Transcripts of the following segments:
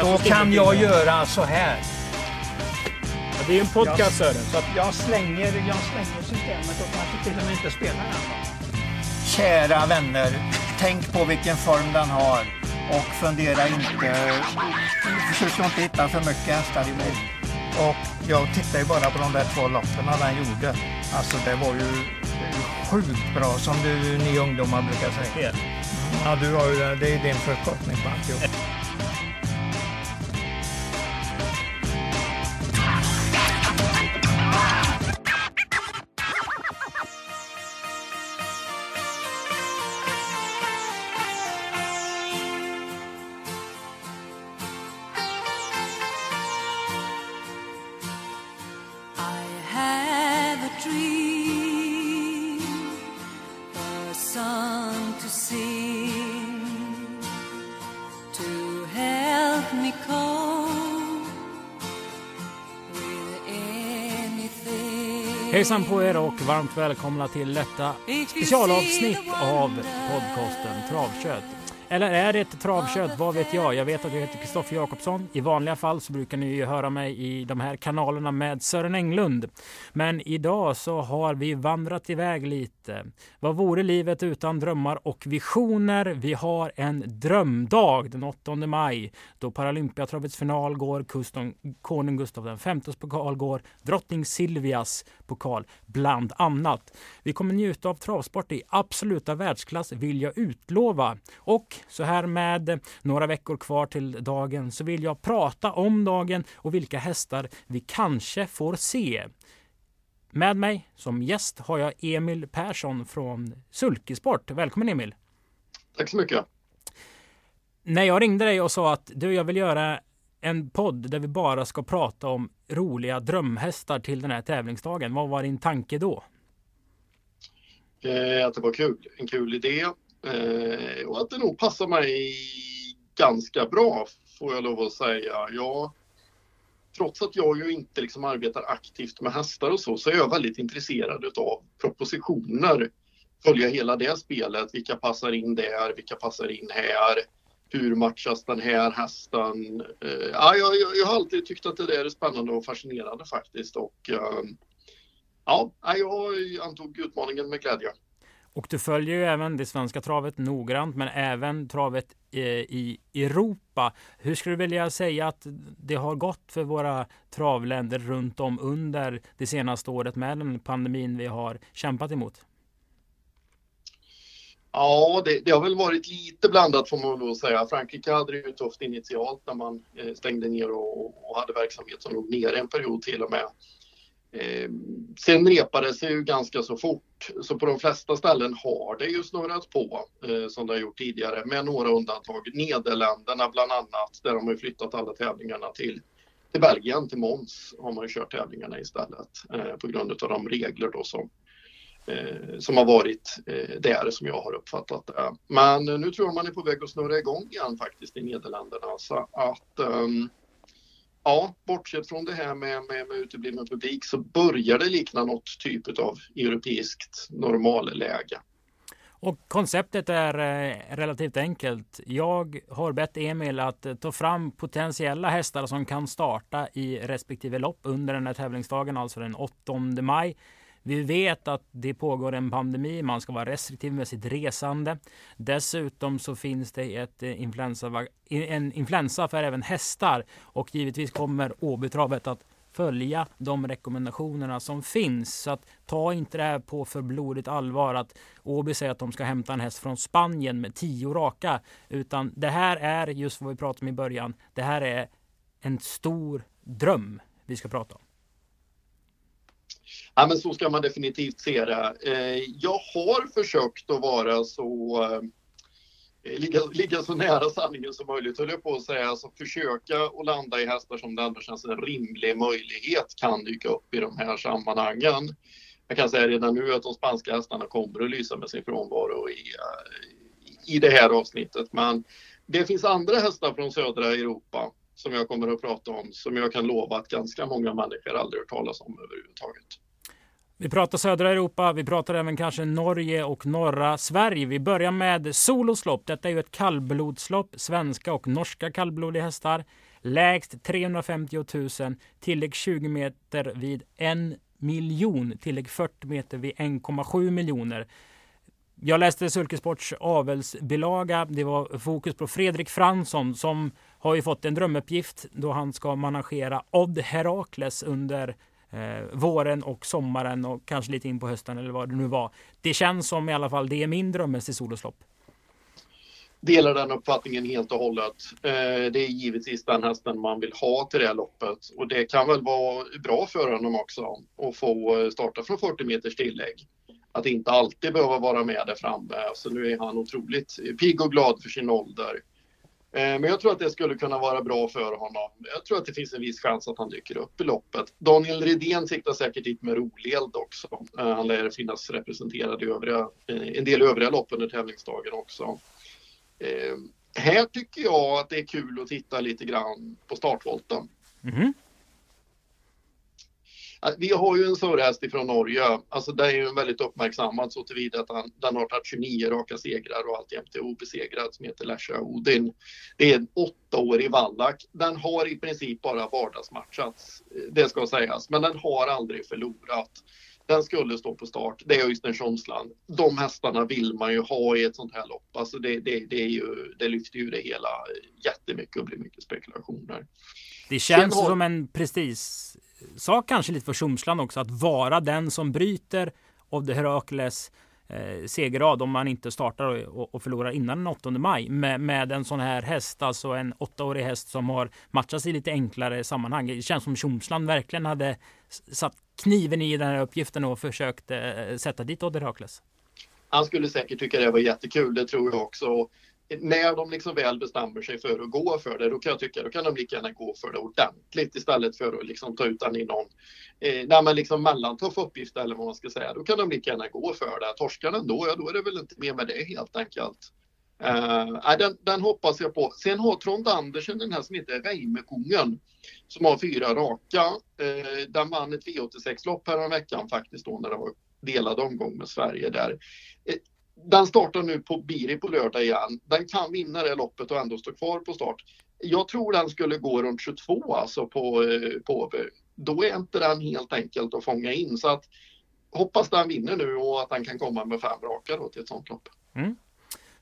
Då kan jag göra så här. Ja, det är ju en podcast Sören. Så att... Jag slänger, jag slänger systemet och kanske till och med inte spelar den. Kära vänner, tänk på vilken form den har och fundera inte, försök inte hitta för mycket hästar i mig. Och jag tittar ju bara på de där två loppen den gjorde. Alltså det var ju sjukt bra som du, ni ungdomar brukar säga. Ja, du har ju, det är din förkortning på alltihop. Hejsan på er och varmt välkomna till detta specialavsnitt av podcasten Travkött. Eller är det ett travkött? Vad vet jag? Jag vet att jag heter Kristoffer Jakobsson. I vanliga fall så brukar ni ju höra mig i de här kanalerna med Sören Englund. Men idag så har vi vandrat iväg lite. Eh, vad vore livet utan drömmar och visioner? Vi har en drömdag den 8 maj då Paralympiatravets final går, Kuston, konung Gustav Vs pokal går, drottning Silvias pokal bland annat. Vi kommer njuta av travsport i absoluta världsklass vill jag utlova. Och så här med några veckor kvar till dagen så vill jag prata om dagen och vilka hästar vi kanske får se. Med mig som gäst har jag Emil Persson från Sulkesport. Välkommen Emil! Tack så mycket! När jag ringde dig och sa att du, jag vill göra en podd där vi bara ska prata om roliga drömhästar till den här tävlingsdagen. Vad var din tanke då? Eh, att det var kul, en kul idé eh, och att det nog passar mig ganska bra får jag lov att säga. Jag, trots att jag ju inte liksom arbetar aktivt med hästar och så, så är jag väldigt intresserad av propositioner. Följa hela det spelet, vilka passar in där, vilka passar in här hur matchas den här hästen? Uh, ja, jag, jag, jag, har alltid tyckt att det där är spännande och fascinerande faktiskt och uh, ja, jag antog utmaningen med glädje. Och du följer ju även det svenska travet noggrant, men även travet eh, i Europa. Hur skulle du vilja säga att det har gått för våra travländer runt om under det senaste året med den pandemin vi har kämpat emot? Ja, det, det, har väl varit lite blandat får man väl säga. Frankrike hade det ju tufft initialt när man eh, stängde ner och, och, hade verksamhet som låg nere en period till och med. Eh, sen repade sig ju ganska så fort, så på de flesta ställen har det ju snurrat på eh, som det har gjort tidigare med några undantag. Nederländerna bland annat, där de har flyttat alla tävlingarna till, till Belgien, till Mons har man ju kört tävlingarna istället eh, på grund av de regler då som eh, som har varit eh, där som jag har uppfattat det. Men nu tror jag man är på väg att snurra igång igen faktiskt i Nederländerna så att ehm, ja, bortsett från det här med, med, med utebliven publik så börjar det likna något typ av europeiskt normalläge. Och konceptet är eh, relativt enkelt. Jag har bett Emil att eh, ta fram potentiella hästar som kan starta i respektive lopp under den här tävlingsdagen, alltså den 8 maj. Vi vet att det pågår en pandemi. Man ska vara restriktiv med sitt resande. Dessutom så finns det ett eh, influensa, en influensa för även hästar och givetvis kommer Åbytravet att följa de rekommendationerna som finns. Så att ta inte det här på för blodigt allvar att Åby säger att de ska hämta en häst från Spanien med tio raka. Utan det här är just vad vi pratade om i början. Det här är en stor dröm vi ska prata om. Ja, men så ska man definitivt se det. Eh, jag har försökt att vara så eh, ligga, ligga så nära sanningen som möjligt, höll jag på att säga. Alltså försöka att landa i hästar som det ändå känns en rimlig möjlighet kan dyka upp i de här sammanhangen. Jag kan säga redan nu att de spanska hästarna kommer att lysa med sin frånvaro i, eh, i det här avsnittet. Men det finns andra hästar från södra Europa som jag kommer att prata om som jag kan lova att ganska många människor aldrig hört talas om överhuvudtaget. Vi pratar södra Europa, vi pratar även kanske Norge och norra Sverige. Vi börjar med Soloslopp. Detta är ju ett kallblodslopp. Svenska och norska kallblodiga hästar. Lägst 350 000, tillägg 20 meter vid 1 miljon, tillägg 40 meter vid 1,7 miljoner. Jag läste Sulkesports avelsbilaga. Det var fokus på Fredrik Fransson som har ju fått en drömuppgift då han ska managera Odd Herakles under eh, våren och sommaren och kanske lite in på hösten eller vad det nu var. Det känns som i alla fall det är min drömmes i soloslopp. Delar den uppfattningen helt och hållet. Eh, det är givetvis den hästen man vill ha till det här loppet och det kan väl vara bra för honom också att få eh, starta från 40 meters tillägg att inte alltid behöva vara med där framme. Så nu är han otroligt pigg och glad för sin ålder. Eh, men jag tror att det skulle kunna vara bra för honom. Jag tror att det finns en viss chans att han dyker upp i loppet. Daniel Redén siktar säkert dit med Roleld också. Eh, han lär finnas representerad i övriga, eh, en del övriga lopp under tävlingsdagen också. Här tycker jag att det är kul att titta lite grann på startvolten. Mm -hmm. Vi har ju en surrhäst ifrån Norge. Alltså det är ju väldigt uppmärksammad så tillvida att han, den har tagit 29 raka segrar och alltjämt är obesegrad som heter Lesha Odin. Det är en åttaårig vallack. Den har i princip bara vardagsmatchats, det ska sägas, men den har aldrig förlorat. Den skulle stå på start. Det är Öystein Tjomsland. De hästarna vill man ju ha i ett sånt här lopp. Alltså det, det, det, är ju, det lyfter ju det hela jättemycket och blir mycket spekulationer. Det känns har... som en prestige sa kanske lite för Tjomsland också att vara den som bryter av det Herakles eh, segerrad om man inte startar och, och förlorar innan den 8 maj med, med en sån här häst, alltså en åttaårig häst som har matchats i lite enklare sammanhang. Det känns som Tjomsland verkligen hade satt kniven i den här uppgiften och försökt eh, sätta dit Odd Herakles. Han skulle säkert tycka det var jättekul, det tror jag också när de liksom väl bestämmer sig för att gå för det, då kan jag tycka då kan de lika gärna gå för det ordentligt istället för att liksom ta ut den i någon eh, när man liksom mellantuff uppgift eller vad man ska säga. Då kan de lika gärna gå för det. Torskar den då, ja då är det väl inte mer med det helt enkelt. Uh, den, den, hoppas jag på. Sen har Trond Andersen den här som heter Reimekungen som har fyra raka. Uh, den vann ett V86-lopp veckan faktiskt då när det var delad omgång med Sverige där. Uh, den startar nu på Biri på lördag igen. Den kan vinna det loppet och ändå stå kvar på start. Jag tror den skulle gå runt 22 alltså på, eh, på Då är inte den helt enkelt att fånga in så att hoppas den vinner nu och att den kan komma med fem raka då till ett sånt lopp. Mm.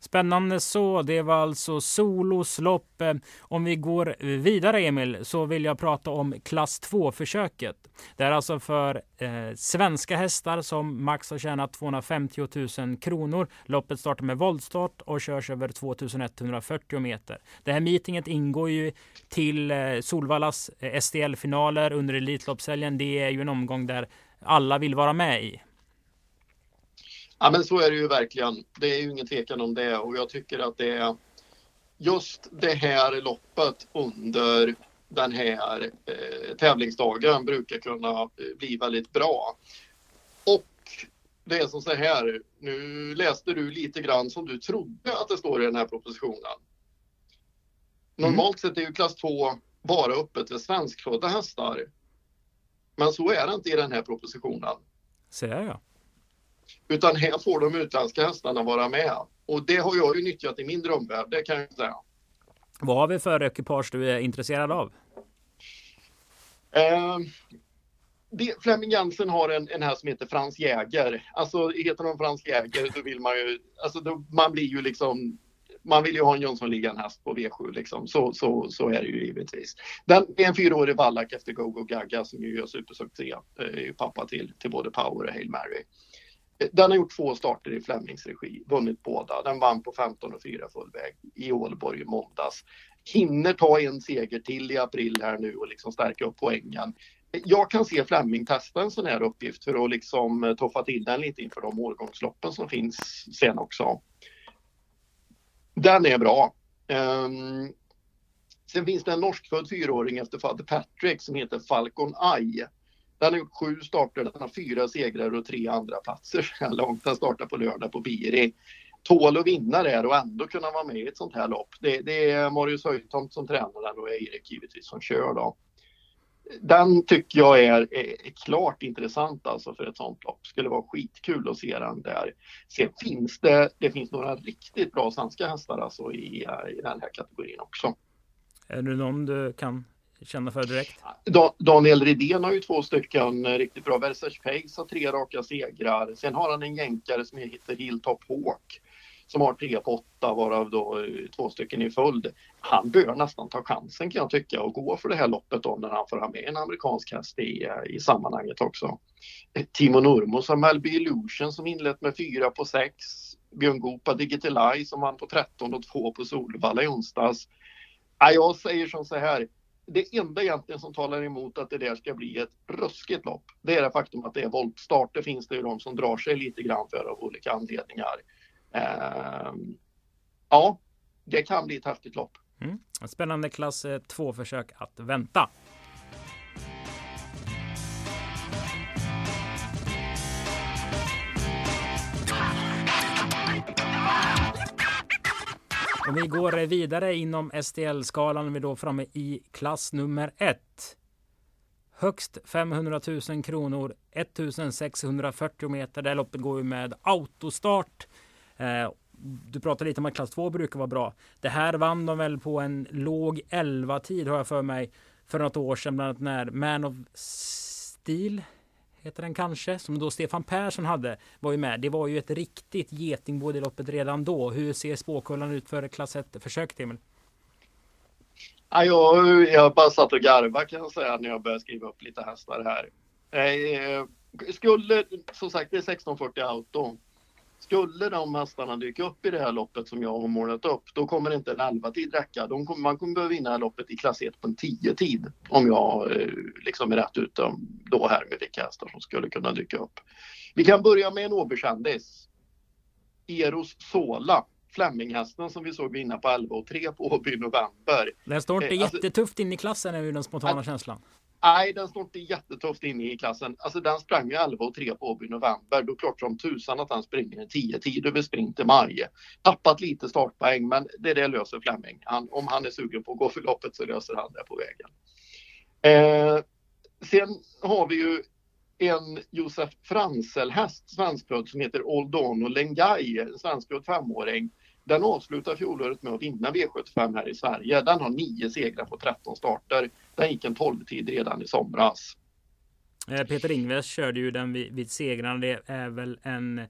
Spännande så. Det var alltså Solos lopp. Eh, om vi går vidare Emil så vill jag prata om klass 2 försöket. Det är alltså för eh, svenska hästar som max har tjänat 250 000 kronor. Loppet startar med voltstart och körs över 2140 meter. Det här meetinget ingår ju till eh, Solvallas eh, STL-finaler under Elitloppshelgen. Det är ju en omgång där alla vill vara med i. Ja, men så är det ju verkligen. Det är ju ingen tvekan om det och jag tycker att det är just det här loppet under den här eh, tävlingsdagen brukar kunna eh, bli väldigt bra. Och det är som så här, nu läste du lite grann som du trodde att det står i den här propositionen. Normalt mm. sett är ju klass 2 bara öppet för svenskfödda hästar. Men så är det inte i den här propositionen. Ser jag. Utan här får de utländska hästarna vara med. Och det har jag ju nyttjat i min drömvärld, det kan jag säga. Vad har vi för ekipage du är intresserad av? Eh, det, Flemming Jensen har en, en här som heter Frans Jäger. Alltså heter de Frans Jäger då vill man ju, alltså då, man blir ju liksom man vill ju ha en Jönssonligan-häst på V7 liksom. Så, så, så är det ju givetvis. Den är en fyraårig vallack efter Go Go Gaga som ju gör supersuccé. Eh, pappa till, till både Power och Hail Mary. Den har gjort två starter i Flemings regi, vunnit båda. Den vann på 15 och 4 full väg i Ålborg i måndags. Hinner ta en seger till i april här nu och liksom stärka upp poängen. Jag kan se Flemming testa en sån här uppgift för att liksom eh, toffa till den lite inför de årgångsloppen som finns sen också. Den är bra. Um, sen finns det en norskfödd fyraåring efter fader Patrick som heter Falcon Eye den har gjort sju starter, den har fyra segrar och tre andra platser så här långt. Den startar på lördag på Biri. Tål att vinna där och ändå kunna vara med i ett sånt här lopp. Det, det är Marius Höjtomt som tränar den och Erik givetvis som kör då. den tycker jag är, är, är, klart intressant alltså för ett sånt lopp. Skulle vara skitkul att se den där. Sen finns det, det finns några riktigt bra svenska hästar alltså i, i den här kategorin också. Är det någon du kan känna för direkt? Daniel Redén har ju två stycken eh, riktigt bra. Versace Pace har tre raka segrar. Sen har han en jänkare som heter Hilltop Hawk som har tre på åtta varav då eh, två stycken i följd. Han bör nästan ta chansen kan jag tycka och gå för det här loppet då när han får ha med en amerikansk häst i, eh, i sammanhanget också. Timo Nurmos har Melby Illusion som inlett med fyra på sex. Björn Goop Digital som vann på 13 och 2 på Solvalla i onsdags. Jag säger som så här, det enda egentligen som talar emot att det där ska bli ett ruskigt lopp, det är det faktum att det är voltstart. Det finns det ju de som drar sig lite grann för av olika anledningar. Eh, ja, det kan bli ett häftigt lopp. Mm. Spännande klass eh, 2-försök att vänta. Om vi går vidare inom STL-skalan Vi är då framme i klass nummer ett. Högst 500 000 kronor, 1640 meter. Det loppet går ju med autostart. Eh, du pratade lite om att klass 2 brukar vara bra. Det här vann de väl på en låg 11 tid har jag för mig för något år sedan, bland annat när Man of Steel heter den kanske, som då Stefan Persson hade, var ju med. Det var ju ett riktigt getingbo i loppet redan då. Hur ser spåkullan ut för klass 1-försöket, Emil? Ja, jag, jag bara satt och garvade kan jag säga när jag började skriva upp lite hästar här. Eh, eh skulle, som sagt, det är 1640 auto. Skulle de hästarna dyka upp i det här loppet som jag har målat upp, då kommer inte en 11 tid räcka. De kommer, man kommer behöva vinna loppet i klass 1 på en 10 tid om jag eh, liksom är rätt ute då här med vilka hästar som skulle kunna dyka upp. Vi kan börja med en Åbykändis. Eros Sola. Fleminghästen som vi såg vinna på 11 och 3 på Åby i november. Den står inte eh, alltså, jättetufft in i klassen är ju den spontana känslan. Nej, den står inte jättetufft inne i klassen. Alltså den sprang ju 11 och 3 på Åby i november. Då klart som tusan att han springer en 10 tid över sprint i maj. Tappat lite startpoäng, men det, det löser Flemming. Han, om han är sugen på att gå för loppet så löser han det på vägen. Eh, sen har vi ju en Josef Franzel-häst, svenskfödd, som heter Oldono Lengai, svenskfödd femåring den avslutar fjolåret med att vinna V75 här i Sverige. Den har nio segrar på 13 starter. Den gick en 12-tid redan i somras. Eh, Peter Ingves körde ju den vid, vid segrarna. Det är väl en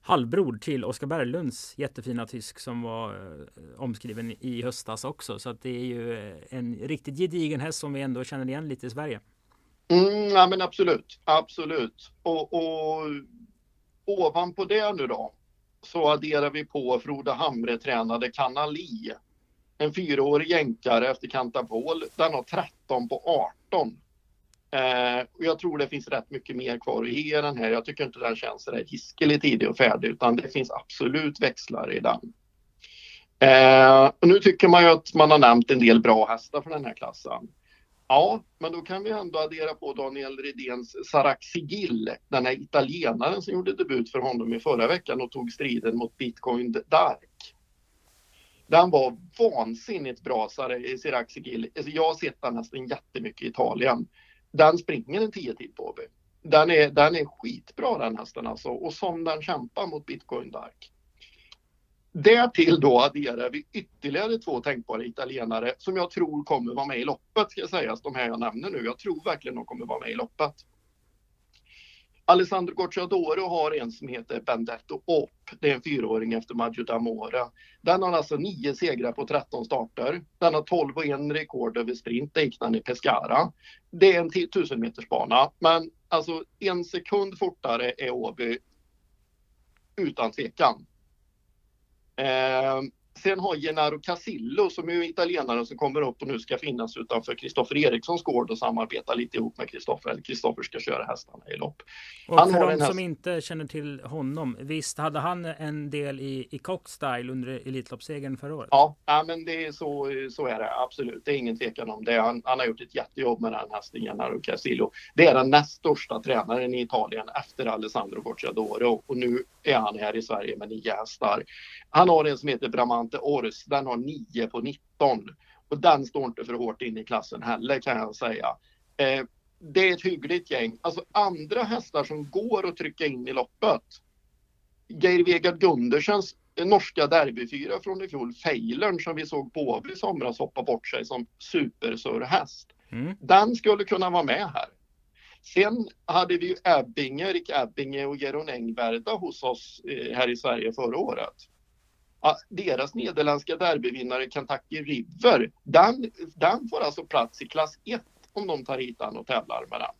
halvbror till Oskar Berglunds jättefina tysk som var eh, omskriven i höstas också. Så att det är ju eh, en riktigt gedigen häst som vi ändå känner igen lite i Sverige. Mm, ja men absolut, absolut. Och, och ovanpå det nu då så adderar vi på Frode Hamre tränade Kanali. En fyraårig jänkare efter Kantapol. Den har 13 på 18. Eh, och jag tror det finns rätt mycket mer kvar att ge den här. Jag tycker inte den känns sådär hiskelig tidig och färdig utan det finns absolut växlar i den. Eh, och nu tycker man ju att man har nämnt en del bra hästar för den här klassen. Ja, men då kan vi ändå addera på Daniel Redéns Saraxigil, den här italienaren som gjorde debut för honom i förra veckan och tog striden mot Bitcoin Dark. Den var vansinnigt bra, Saraxigil. Alltså jag har sett den nästan jättemycket i Italien. Den springer en 10 tid på den är, den är skitbra den hästen alltså och som den kämpar mot Bitcoin Dark. Därtill då adderar vi ytterligare två tänkbara italienare som jag tror kommer vara med i loppet ska sägas, de här jag nämner nu. Jag tror verkligen de kommer vara med i loppet. Alessandro Gocciadoro har en som heter Bendetto Op. Det är en fyraåring efter Maggio d'Amore. Den har alltså nio segrar på 13 starter. Den har 12 och en rekord över sprint, det gick den i Pescara. Det är en 1000 meters bana, men alltså en sekund fortare är Åby utan tvekan. Eh, sen har Gennaro Casillo som är italienaren som kommer upp och nu ska finnas utanför Kristoffer Erikssons gård och samarbeta lite ihop med Kristoffer. Eller Kristoffer ska köra hästarna i lopp. Och han för de som inte känner till honom, visst hade han en del i, i Cockstyle under Elitloppssegern förra året? Ja, ja men det är så, så är det absolut. Det är ingen tvekan om det. Han, han har gjort ett jättejobb med den hästen, Gennaro Casillo. Det är den näst största tränaren i Italien efter Alessandro Gocciadoro och nu är han här i Sverige med nio hästar. Han har en som heter Bramante Ors, den har 9 på 19 och den står inte för hårt in i klassen heller kan jag säga. Eh, det är ett hyggligt gäng. Alltså andra hästar som går att trycka in i loppet. Geir Vegard Gundersens norska derbyfyra från i fjol, Feilern som vi såg på i somras hoppa bort sig som supersurhäst. Mm. Den skulle kunna vara med här. Sen hade vi ju Ebbinge, Erik Ebbinge och Jeroen Engberda hos oss eh, här i Sverige förra året. Deras nederländska derbyvinnare Kentucky River, den, den får alltså plats i klass 1 om de tar hit den och tävlar med den.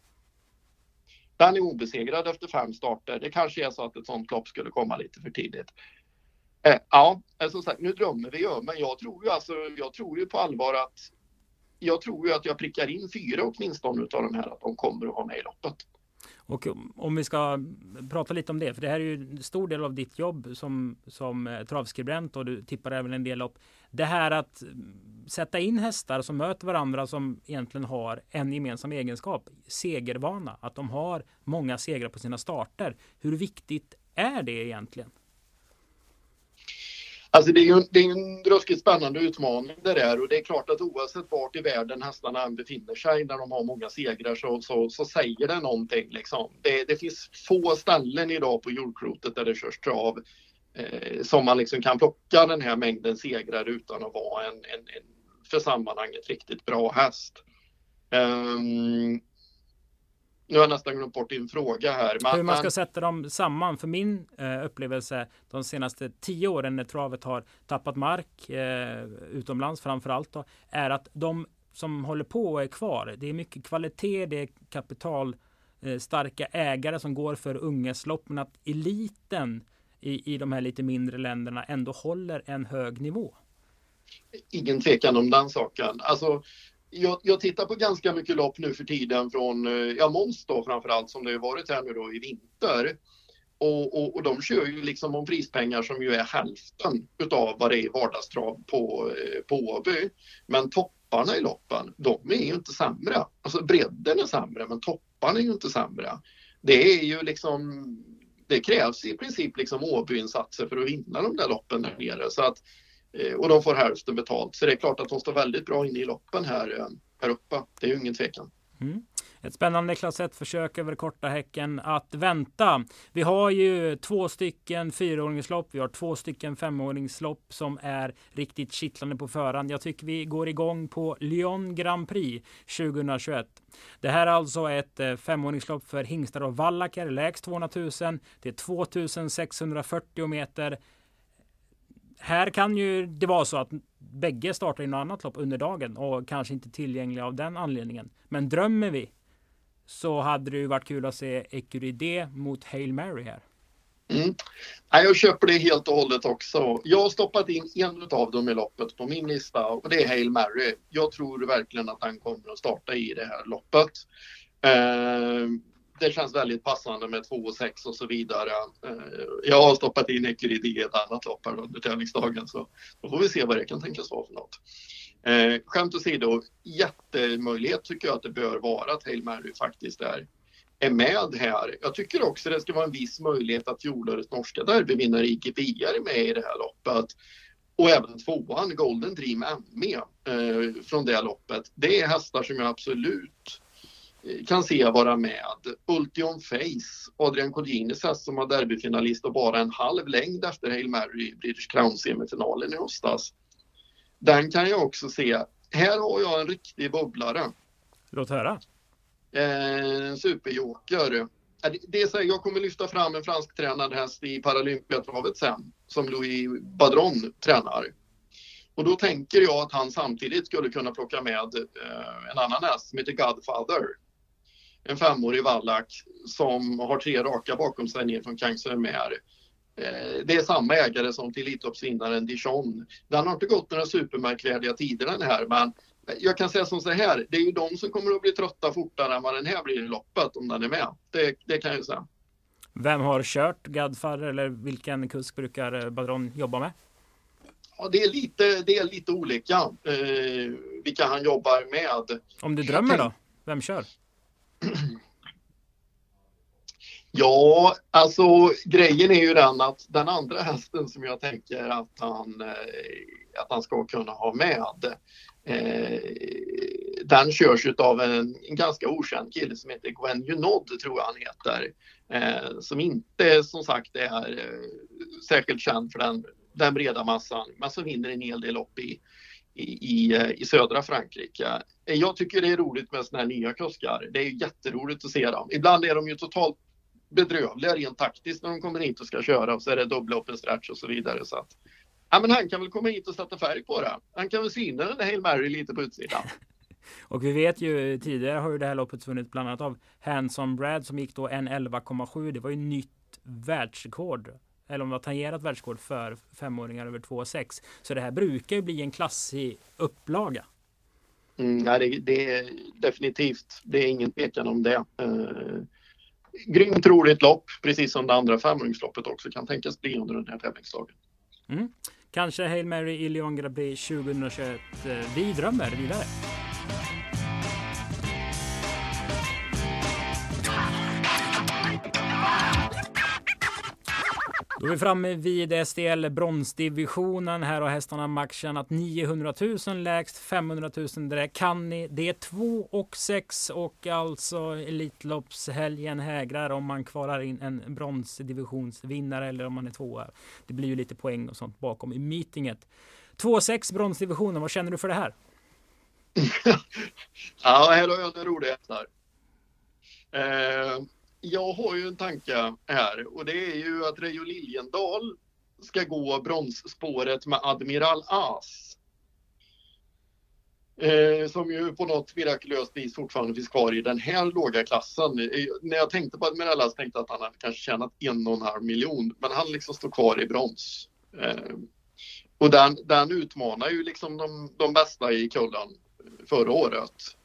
Den är obesegrad efter fem starter. Det kanske är så att ett sånt lopp skulle komma lite för tidigt. Eh, ja, eh, som sagt, nu drömmer vi ju, men jag tror ju alltså, jag tror ju på allvar att jag tror ju att jag prickar in fyra åtminstone av de här att de kommer att vara med i loppet. Och om vi ska prata lite om det, för det här är ju en stor del av ditt jobb som, som eh, travskribent och du tippar även en del upp. Det här att sätta in hästar som möter varandra som egentligen har en gemensam egenskap, segervana, att de har många segrar på sina starter. Hur viktigt är det egentligen? Alltså det är ju det är en ruskigt spännande utmaning det där och det är klart att oavsett vart i världen hästarna än befinner sig när de har många segrar så, så, så säger det någonting. Liksom. Det, det finns få ställen idag på jordklotet där det körs trav eh, som man liksom kan plocka den här mängden segrar utan att vara en, en, en för sammanhanget riktigt bra häst. Um, nu har jag nästan glömt bort din fråga här. Men, Hur man ska sätta dem samman. För min eh, upplevelse de senaste tio åren när travet har tappat mark eh, utomlands framför allt då, är att de som håller på och är kvar. Det är mycket kvalitet, det är kapital eh, starka ägare som går för ungeslopp, men att eliten i, i de här lite mindre länderna ändå håller en hög nivå. Ingen tvekan om den saken. Alltså, jag, jag, tittar på ganska mycket lopp nu för tiden från, eh, ja Måns då framförallt som det har varit här nu då i vinter. Och, och, och, de kör ju liksom om prispengar som ju är hälften utav vad det är i vardagstrav på, eh, på Åby. Men topparna i loppen, de är ju inte sämre. Alltså bredden är sämre men topparna är ju inte sämre. Det är ju liksom, det krävs i princip liksom Åby-insatser för att vinna de där loppen där nere. Så att Eh, Eh, och de får hälften betalt. Så det är klart att de står väldigt bra inne i loppen här, eh, här uppe. Det är ju ingen tvekan. Mm. Ett spännande klass 1-försök över korta häcken att vänta. Vi har ju två stycken fyraåringslopp. Vi har två stycken femåringslopp som är riktigt kittlande på förhand. Jag tycker vi går igång på Lyon Grand Prix 2021. Det här är alltså ett eh, femåringslopp för hingstar och vallaker, lägst 200 000. Det är 2640 meter här kan ju det vara så att bägge startar i något annat lopp under dagen och kanske inte tillgängliga av den anledningen. Men drömmer vi så hade det ju varit kul att se Ecuride mot Hail Mary här. Mm. Jag köper det helt och hållet också. Jag har stoppat in en av dem i loppet på min lista och det är Hail Mary. Jag tror verkligen att han kommer att starta i det här loppet. Eh, det känns väldigt passande med 2 och 6 och så vidare. Eh, jag har stoppat in Ecuride i ett annat lopp här under tävlingsdagen så då får vi se vad det kan tänkas vara för något. Eh, skämt åsido, jättemöjlighet tycker jag att det bör vara att Hail Mary faktiskt är, är med här. Jag tycker också det ska vara en viss möjlighet att fjolårets norska derbyvinnare IGP är med i det här loppet. Och även tvåan, Golden Dream ME eh, från det loppet. Det är hästar som jag absolut kan se vara med. Ultion Face, Adrian Colginis häst som var derbyfinalist och bara en halv längd efter Hail Mary i British Crown-semifinalen i höstas. Den kan jag också se. Här har jag en riktig bubblare. Låt höra. Eh, en superjoker. Eh, det är så här, jag kommer lyfta fram en fransk tränad häst i Paralympiatravet sen, som Louis Badron tränar. Och då tänker jag att han samtidigt skulle kunna plocka med eh, en annan häst som heter Godfather en femårig vallack som har tre raka bakom sig ner från Kangsumer. Eh, det är samma ägare som till Elitloppsvinnaren Dijon. Den har inte gått några supermärkvärdiga tider den här men jag kan säga som så här, det är ju de som kommer att bli trötta fortare än vad den här blir i loppet om den är med. Det, det kan jag säga. Vem har kört Gadfar eller vilken kusk brukar Badron jobba med? Ja, det är lite, det är lite olika eh, vilka han jobbar med. Om du drömmer då? Vem kör? Ja, alltså grejen är ju den att den andra hästen som jag tänker att han, eh, att han ska kunna ha med. Eh, den körs av en, en, ganska okänd kille som heter Gwen Junod, tror jag han heter. Eh, som inte som sagt är eh, särskilt känd för den, den breda massan, men som vinner en hel del lopp i, i, eh, i, södra Frankrike. Eh, jag tycker det är roligt med sådana här nya kuskar. Det är jätteroligt att se dem. Ibland är de ju totalt bedrövliga rent taktiskt när de kommer hit och ska köra och så är det dubbla open stretch och så vidare. Så att, ja, men han kan väl komma hit och sätta färg på det. Han kan väl syna den där Hail Mary lite på utsidan. Och vi vet ju tidigare har ju det här loppet vunnit bland annat av Hanson Brad som gick då 1.11,7. Det var ju nytt världsrekord. Eller om det var tangerat världsrekord för femåringar över 2,6. Så det här brukar ju bli en klassig upplaga. Mm, ja, det, det, är definitivt, det är ingen tvekan om det. Uh, grymt roligt lopp, precis som det andra femringsloppet också kan tänkas bli under den här tävlingsdagen. Mm. Kanske Hail Mary i Lyon Grand Prix 2021. Vi drömmer vidare. Då är vi framme vid SDL bronsdivisionen. Här har hästarna max tjänat 900 000 lägst 500 000 det kan ni. Det är 2 och 6 och alltså Elitloppshelgen hägrar om man kvalar in en bronsdivisionsvinnare eller om man är tvåa. Det blir ju lite poäng och sånt bakom i meetinget. 2-6 bronsdivisionen, vad känner du för det här? ja, här har jag en rolig hästar. Eh, jag har ju en tanke här och det är ju att Reijo Liljendal ska gå bronsspåret med Admiral As. Eh, som ju på något mirakulöst vis fortfarande finns kvar i den här låga klassen. Eh, när jag tänkte på Admiral As tänkte jag att han hade kanske tjänat en och en halv miljon, men han liksom står kvar i brons. Eh, och den, den utmanar ju liksom de, de bästa i kullen förra året.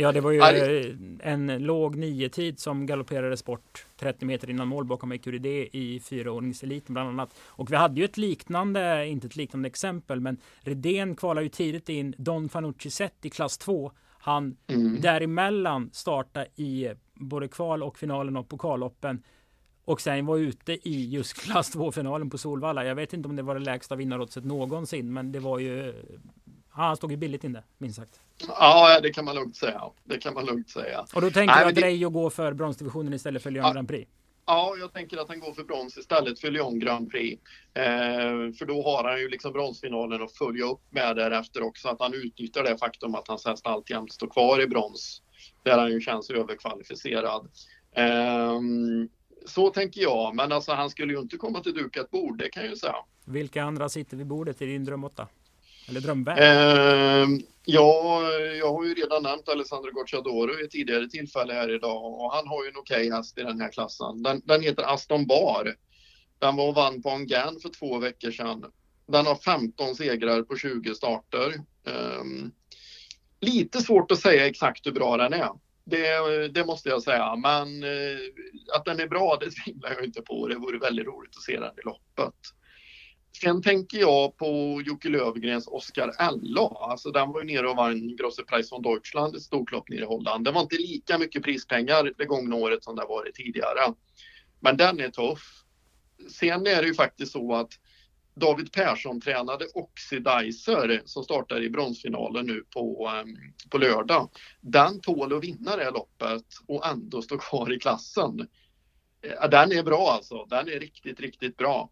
Ja, det var ju Aj. en låg nio-tid som galopperades bort 30 meter innan mål bakom Ecuridé i fyraordningseliten bland annat. Och vi hade ju ett liknande, inte ett liknande exempel, men Redén kvalar ju tidigt in Don Fanucci Zet i klass 2. Han mm. däremellan startade i både kval och finalen och pokalloppen och sen var ute i just klass 2-finalen på Solvalla. Jag vet inte om det var det lägsta vinnaroddset någonsin, men det var ju han stod ju billigt inne, minst sagt. Ja, det kan man lugnt säga. Det kan man lugnt säga. Och då tänker Nej, du att det... Reijo går för bronsdivisionen istället för Lyon ja. Grand Prix? Ja, jag tänker att han går för brons istället för Lyon Grand Prix. Eh, för då har han ju liksom bronsfinalen att följa upp med därefter också. Att han utnyttjar det faktum att hans häst alltjämt står kvar i brons. Där han ju känns överkvalificerad. Eh, så tänker jag, men alltså han skulle ju inte komma till dukat bord, det kan jag ju säga. Vilka andra sitter vid bordet i din dröm 8? Eller drömvärld? Eh, ja, jag har ju redan nämnt Alessandro Gocciadoro i ett tidigare tillfälle här idag och han har ju en okej okay häst i den här klassen. Den, den heter Aston Bar. Den var och vann på Angan för två veckor sedan. Den har 15 segrar på 20 starter. Eh, lite svårt att säga exakt hur bra den är. Det, det, måste jag säga. Men eh, att den är bra, det tvivlar jag inte på. Det vore väldigt roligt att se den i loppet. Sen tänker jag på Jocke Lövgrens Oscar LA. Alltså den var ju nere och vann Grosse Preis von Deutschland, ett storklopp nere i Holland. Det var inte lika mycket prispengar det gångna året som det varit tidigare. Men den är tuff. Sen är det ju faktiskt så att David Persson tränade Oxidizer som startar i bronsfinalen nu på, ehm, på lördag. Den tål att vinna det loppet och ändå stå kvar i klassen. Eh, den är bra alltså. Den är riktigt, riktigt bra.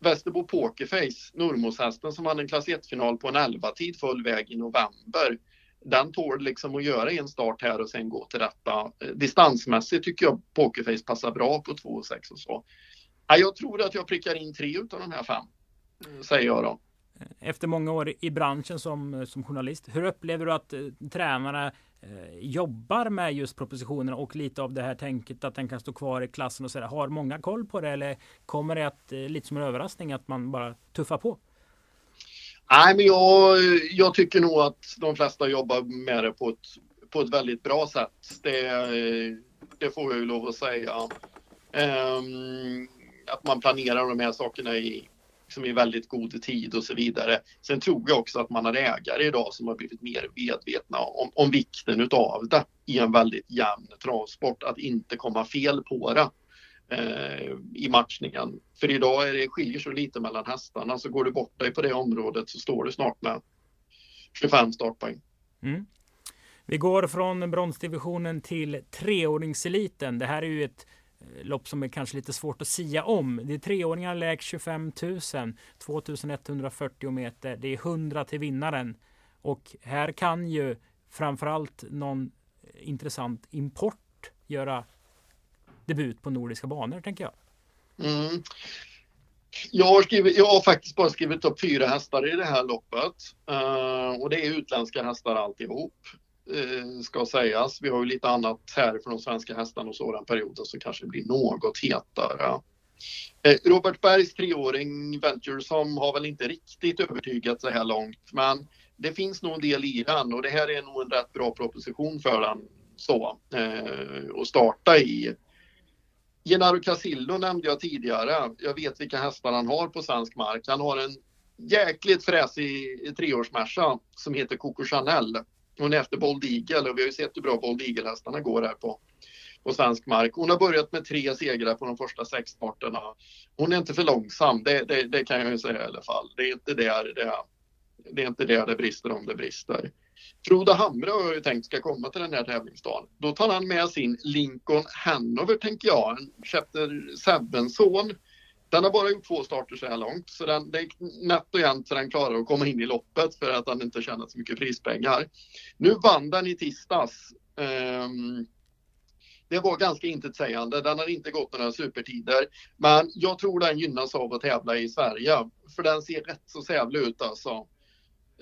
Västerbo Pokerface, Nurmoshästen som vann en klass 1-final på en 11-tid full väg i november. Den tål liksom att göra en start här och sen gå till detta. Eh, distansmässigt tycker jag Pokerface passar bra på 2 och 6 och så. Jag tror att jag prickar in tre av de här fem, eh, säger jag då. Efter många år i branschen som, eh, som journalist, hur upplever du att eh, tränarna Eh, jobbar med just propositionen och lite av det här tänket att den kan stå kvar i klassen och sådär. Har många koll på det eller kommer det att, eh, lite som en överraskning att man bara tuffar på? Nej, men jag, jag tycker nog att de flesta jobbar med det på ett, på ett väldigt bra sätt. Det, det får jag ju lov att säga. Um, att man planerar de här sakerna i, liksom i väldigt god tid och så vidare. Sen tror jag också att man har ägare idag som har blivit mer medvetna om, om vikten utav det i en väldigt jämn travsport, att inte komma fel på det eh, i matchningen. För idag är det, skiljer så lite mellan hästarna, så går du bort dig på det området så står du snart med 25 startpoäng. Mm. Vi går från bronsdivisionen till treåringseliten. Det här är ju ett Eh, lopp som är kanske lite svårt att sia om. Det är treåringar lägst 25 000, 2140 meter. Det är 100 till vinnaren. Och här kan ju framförallt någon eh, intressant import göra debut på nordiska banor, tänker jag. Mm. Jag har, skrivit, jag har faktiskt bara skrivit upp fyra hästar i det här loppet. Uh, och det är utländska hästar alltihop, Eh, ska sägas. Vi har ju lite annat här för de svenska hästarna och så den perioden som kanske blir något hetare. Eh, Robert Bergs treåring Venture som har väl inte riktigt övertygat så här långt, men det finns nog en del i den och det här är nog en rätt bra proposition för den så, eh, att starta i. Gennaro Casillo nämnde jag tidigare. Jag vet vilka hästar han har på svensk mark. Han har en jäkligt fräsig treårsmärsa som heter Coco Chanel. Hon är efter Bold Eagle och vi har ju sett hur bra Bold Eagle-hästarna går här på, på svensk mark. Hon har börjat med tre segrar på de första sex starterna. Hon är inte för långsam, det, det, det, kan jag ju säga i alla fall. Det är inte där det, det, är inte där det brister om det brister. Frode Hamre har jag ju tänkt ska komma till den här tävlingsdagen. Då tar han med sin Lincoln Hanover, tänker jag, en Chapter 7-son. Den har bara gjort två starter så här långt, så den, det är nätt och jämnt så den klarar att komma in i loppet för att han inte tjänat så mycket prispengar. Nu vann den i tisdags. Um, det var ganska intetsägande. Den har inte gått några supertider. Men jag tror den gynnas av att tävla i Sverige. För den ser rätt så sävlig ut alltså.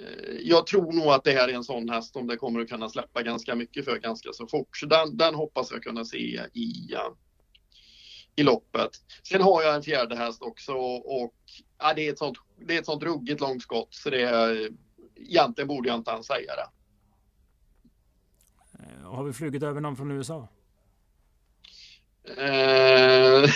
Eh, jag tror nog att det här är en sån häst som det kommer att kunna släppa ganska mycket för ganska så fort. Så den, den hoppas jag kunna se i, eh, i loppet. Sen har jag en fjärde häst också och ja, det, är ett sånt, det är ett sånt ruggigt långt skott så det är, egentligen borde jag inte ens säga det. Eh, har vi flugit över någon från USA? Eh,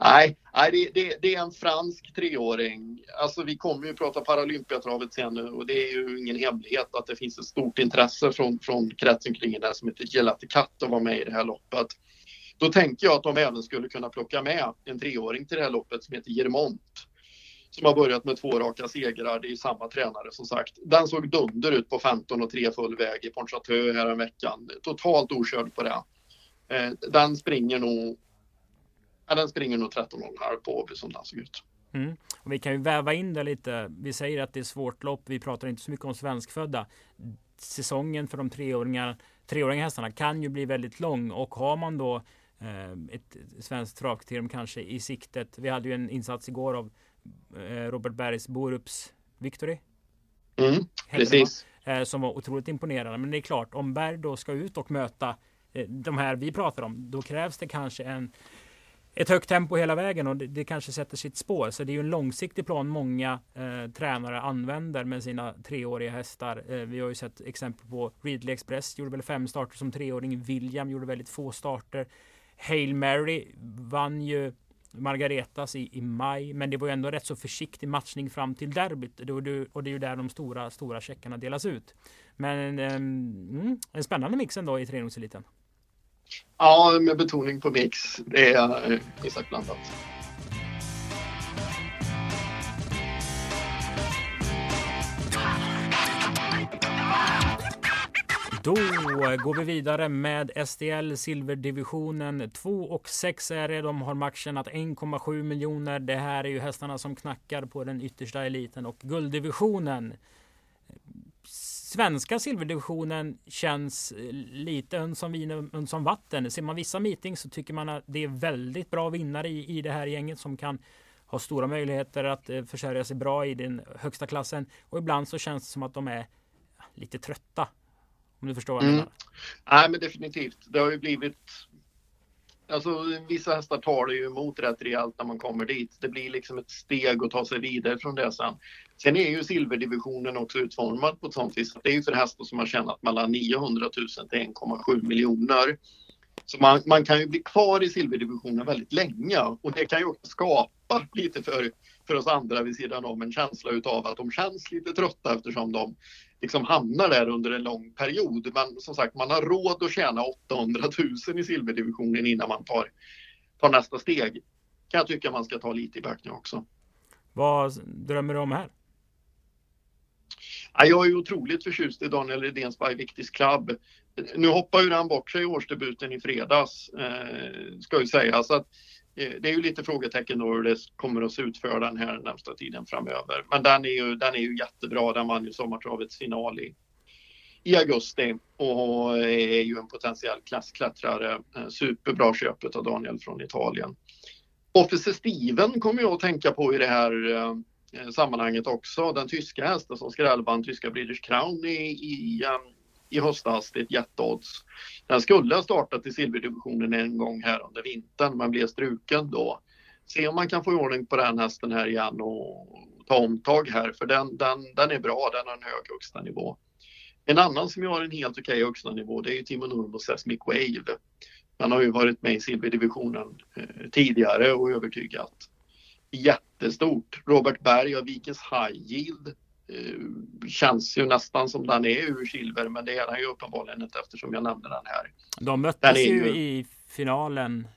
nej, nej det, det, det, är en fransk treåring. Alltså vi kommer ju prata Paralympiatravet sen nu och det är ju ingen hemlighet att det finns ett stort intresse från, från kretsen kring det som heter Gelati Katt att vara med i det här loppet. Då tänker jag att de även skulle kunna plocka med en treåring till det här loppet som heter Germont. Som har börjat med två raka segrar. Det är samma tränare som sagt. Den såg dunder ut på 15 och 3 full väg i Pontchartrain här en veckan. Totalt okörd på det. Eh, den springer nog Ja, den springer nog 13,5 på Åby som den såg ut. Mm. Och vi kan ju väva in det lite. Vi säger att det är svårt lopp. Vi pratar inte så mycket om svenskfödda. Säsongen för de treåringar, treåringar hästarna kan ju bli väldigt lång och har man då ett svenskt travkriterium kanske i siktet. Vi hade ju en insats igår av eh, Robert Bergs Borups Victory. Mm, precis. Eh, som var otroligt imponerande. Men det är klart, om Berg då ska ut och möta eh, de här vi pratar om, då krävs det kanske en ett högt tempo hela vägen och det, det, kanske sätter sitt spår. Så det är ju en långsiktig plan många eh, tränare använder med sina treåriga hästar. Eh, vi har ju sett exempel på Ridley Express gjorde väl fem starter som treåring. William gjorde väldigt få starter. Hail Mary vann ju Margaretas i, i maj, men det var ju ändå rätt så försiktig matchning fram till derbyt och det är ju där de stora, stora checkarna delas ut. Men eh, mm, en spännande mix ändå i treningseliten. Ja, med betoning på mix. Det är eh, exakt blandat. Då går vi vidare med SDL Silverdivisionen. 2 och 6 är det. De har matchtjänat 1,7 miljoner. Det här är ju hästarna som knackar på den yttersta eliten och gulddivisionen svenska silverdivisionen känns lite uns som vin uns som vatten. Ser man vissa meetings så tycker man att det är väldigt bra vinnare i, i det här gänget som kan ha stora möjligheter att eh, försörja sig bra i den högsta klassen. Och ibland så känns det som att de är lite trötta. Om du förstår vad jag mm. menar? Nej, men definitivt. Det har ju blivit Alltså vissa hästar tar det ju emot rätt rejält när man kommer dit. Det blir liksom ett steg att ta sig vidare från det sen. Sen är ju silverdivisionen också utformad på ett sånt vis att det är ju för hästar som har tjänat mellan 900 000 till 1,7 miljoner. Så man, man, kan ju bli kvar i silverdivisionen väldigt länge och det kan ju också skapa lite för, för oss andra vid sidan om en känsla utav att de känns lite trötta eftersom de liksom hamnar där under en lång period. Men som sagt, man har råd att tjäna 800 000 i silverdivisionen innan man tar, tar nästa steg. Kan jag tycka man ska ta lite i beaktning också. Vad drömmer du om här? Ja, jag är otroligt förtjust i Daniel Redéns By Victis Club. Nu hoppar ju han bort sig i årsdebuten i fredags, eh, ska ju säga. Så att, eh, Eh, det är ju lite frågetecken då hur det kommer att se ut för den här närmsta tiden framöver. Men den är ju, den är ju jättebra. Den vann ju sommartravets final i, i augusti och är ju en potentiell klassklättrare. Eh, superbra köpet av Daniel från Italien. Officer Steven kommer jag att tänka på i det här eh, sammanhanget också. Den tyska hästen som skrällband, tyska British Crown i, i, um, i höstas. Det är ett jätteodds. Den skulle ha startat i silverdivisionen en gång här under vintern men blev struken då. Se om man kan få i ordning på den hästen här igen och ta omtag här för den, den, den är bra. Den har en hög högsta nivå. En annan som har en helt okej högsta nivå det är ju Timo Nurmos Sesmic Wave. Han har ju varit med i silverdivisionen eh, tidigare och övertygat jättestort. Robert Berg och Vikens High Yield känns ju nästan som den är ur silver men det är den ju uppenbarligen inte eftersom jag nämnde den här. De möttes ju, ju i finalen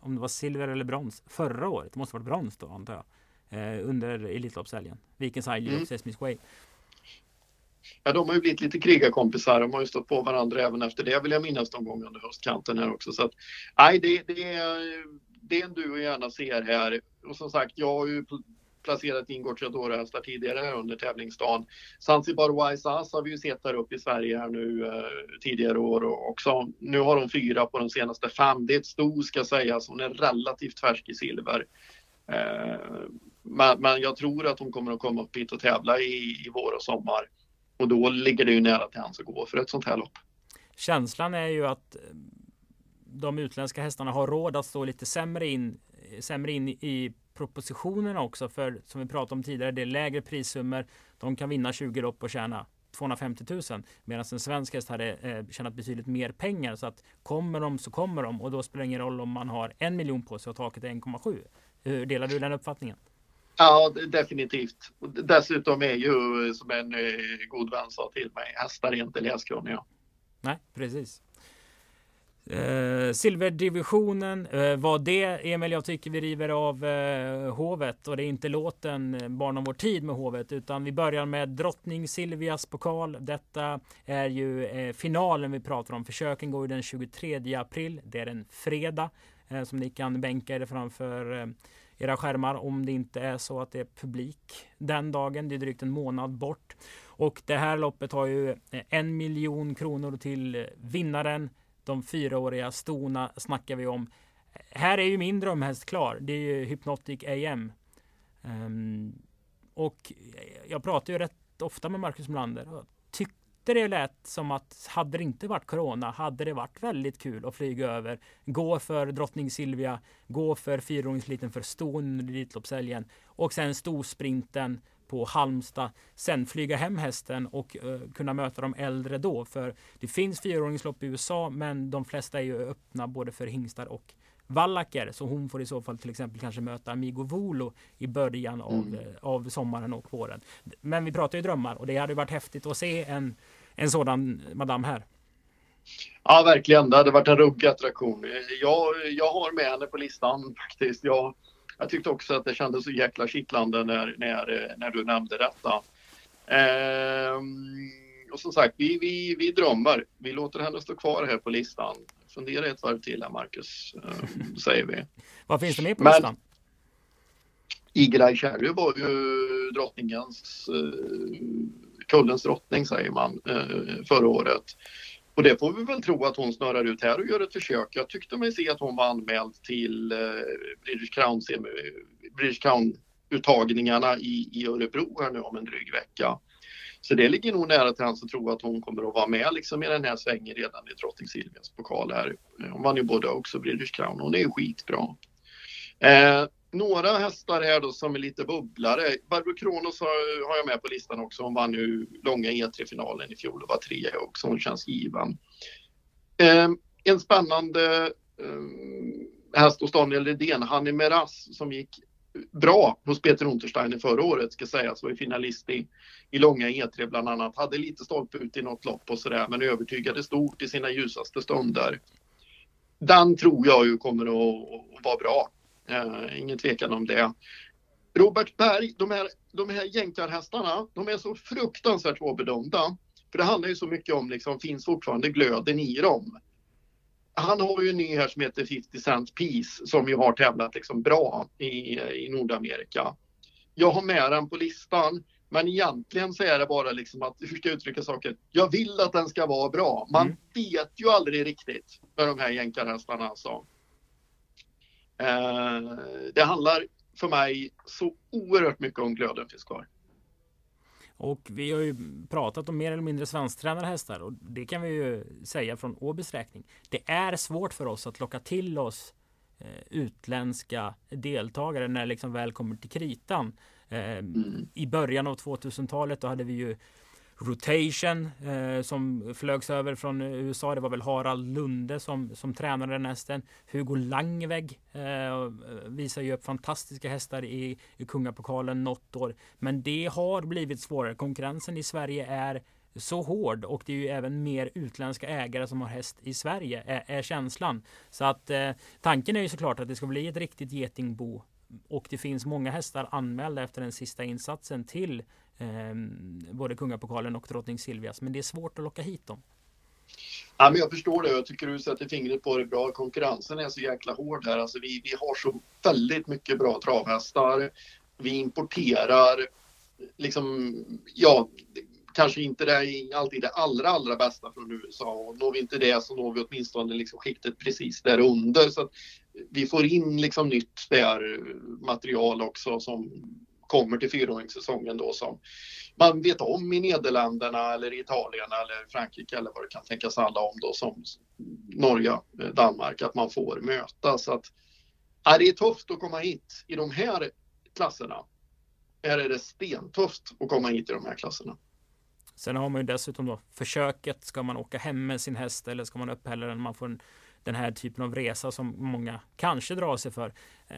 om det var silver eller brons förra året. Det måste varit brons då antar jag. Eh, under Elitloppshelgen. Vikens High mm. Sesmic Way. Ja, de har ju blivit lite krigarkompisar. De har ju stått på varandra även efter det vill jag minnas någon gång under höstkanten här också. Så att, nej, det, det, är, det är en duo jag gärna ser här. Och som sagt, jag har ju placerat in Gocciadoro-hästar tidigare här under tävlingsdagen. Zanzibar Wise Ass har vi ju sett här uppe i Sverige här nu eh, tidigare år också. Nu har de fyra på de senaste fem. Det är ett sto ska sägas. Hon är relativt färsk i silver. Eh, men, men, jag tror att hon kommer att komma upp hit och tävla i, i vår och sommar. Och då ligger det ju nära till hands att gå för ett sånt här lopp. Känslan är ju att eh, de utländska hästarna har råd att stå lite sämre in, sämre in i propositionen också. För som vi pratade om tidigare, det är lägre prissummor. De kan vinna 20 lopp och tjäna 250 000 medan en svensk häst hade eh, tjänat betydligt mer pengar. Så att kommer de så kommer de och då spelar det ingen roll om man har en miljon på sig och taket är 1,7. Delar du den uppfattningen? Ja, definitivt. Dessutom är ju, som en eh, god vän sa till mig, hästar är inte läskunniga. Nej, precis. Eh, silverdivisionen eh, var det Emil jag tycker vi river av eh, hovet och det är inte låten eh, Barn om vår tid med hovet utan vi börjar med drottning Silvias pokal. Detta är ju eh, finalen vi pratar om. Försöken går ju den 23 april. Det är en fredag eh, som ni kan bänka er framför eh, era skärmar om det inte är så att det är publik den dagen. Det är drygt en månad bort. Och det här loppet har ju en miljon kronor till vinnaren. De fyraåriga stona snackar vi om. Här är ju min drömhäst klar. Det är ju Hypnotic AM. Um, ehm, och jag pratar ju rätt ofta med Marcus Melander och tyckte det lät som att hade det inte varit corona hade det varit väldigt kul att flyga över. Gå för drottning Silvia, gå för fyraåringsliten för ston under Elitloppshelgen och sen storsprinten på Halmstad. Sen flyga hem hästen och uh, kunna möta de äldre då. För det finns fyraåringslopp i USA men de flesta är ju öppna både för hingstar och vallacker. Så hon får i så fall till exempel kanske möta Amigo Volo i början av, mm. Eh, av sommaren och våren. Men vi pratar ju drömmar och det hade varit häftigt att se en, en sådan madam här. Ja, verkligen. Det hade varit en ruggig attraktion. Jag, jag har med henne på listan faktiskt. Jag, jag tyckte också att det kändes så jäkla kittlande när, när, när du nämnde detta. Ehm, och som sagt, vi, vi, vi drömmer. Vi låter henne stå kvar här på listan fundera ett varv till här Marcus, äh, säger vi. Vad finns det mer på Men, listan? Eagle Eye Cherry var ju drottningens, äh, kullens drottning säger man, äh, förra året. Och det får vi väl tro att hon snurrar ut här och gör ett försök. Jag tyckte mig se att hon var anmäld till eh, British Crown, British Crown uttagningarna i, i Örebro här nu om en dryg vecka. Så det ligger nog nära till hands att tro att hon kommer att vara med liksom i den här svängen redan i Drottning Silvias pokal här. Hon vann ju både också British Crown. Hon är ju skitbra. Eh, några hästar här då som är lite bubblare. Barbro Kronos har, har jag med på listan också. Hon vann ju långa E3-finalen i fjol och var trea också. Hon känns given. Eh, en spännande eh, häst hos Daniel Redén, Hanni Meras, som gick bra hos Peter Untersteiner förra året ska sägas. Var ju finalist i, i långa E3 bland annat. Hade lite stolpe ut i något lopp och sådär men övertygade stort i sina ljusaste stunder. Den tror jag ju kommer att, att vara bra. Uh, ingen tvekan om det. Robert Berg, de här, de här jänkarhästarna, de är så fruktansvärt svårbedömda. För det handlar ju så mycket om, liksom, finns fortfarande glöden i dem? Han har ju en ny här som heter 50 Cent Piece som ju har tävlat liksom bra i, i Nordamerika. Jag har med den på listan, men egentligen så är det bara liksom att, hur ska jag uttrycka saker? Jag vill att den ska vara bra. Man mm. vet ju aldrig riktigt med de här jänkarhästarna alltså. Eh, det handlar för mig så oerhört mycket om glöden finns kvar. Och vi har ju pratat om mer eller mindre svensktränade hästar och det kan vi ju säga från Åbys räkning. Det är svårt för oss att locka till oss eh, utländska deltagare när det liksom väl kommer till kritan. Eh, mm. I början av 2000-talet då hade vi ju Rotation eh, som flögs över från USA. Det var väl Harald Lunde som, som tränade den hästen. Hugo Langvägg eh, eh, visar ju upp fantastiska hästar i, i Kungapokalen något år. Men det har blivit svårare. Konkurrensen i Sverige är så hård och det är ju även mer utländska ägare som har häst i Sverige är, är känslan. Så att eh, tanken är ju såklart att det ska bli ett riktigt getingbo och det finns många hästar anmälda efter den sista insatsen till eh, både Kungapokalen och Drottning Silvias. Men det är svårt att locka hit dem. Ja, men jag förstår det. Jag tycker du sätter fingret på det bra. Konkurrensen är så jäkla hård här. Alltså vi, vi har så väldigt mycket bra travhästar. Vi importerar liksom, ja, kanske inte det är alltid det allra, allra bästa från USA. Och når vi inte det så når vi åtminstone liksom skiktet precis där under. Så att vi får in liksom nytt där material också som kommer till fyraåringssäsongen då som man vet om i Nederländerna eller Italien eller Frankrike eller vad det kan tänkas handla om då som Norge, eh, Danmark, att man får möta. Så att är det är tufft att komma hit i de här klasserna. Är det stentufft att komma hit i de här klasserna. Sen har man ju dessutom då försöket. Ska man åka hem med sin häst eller ska man upphälla den? Man får en den här typen av resa som många kanske drar sig för. Eh,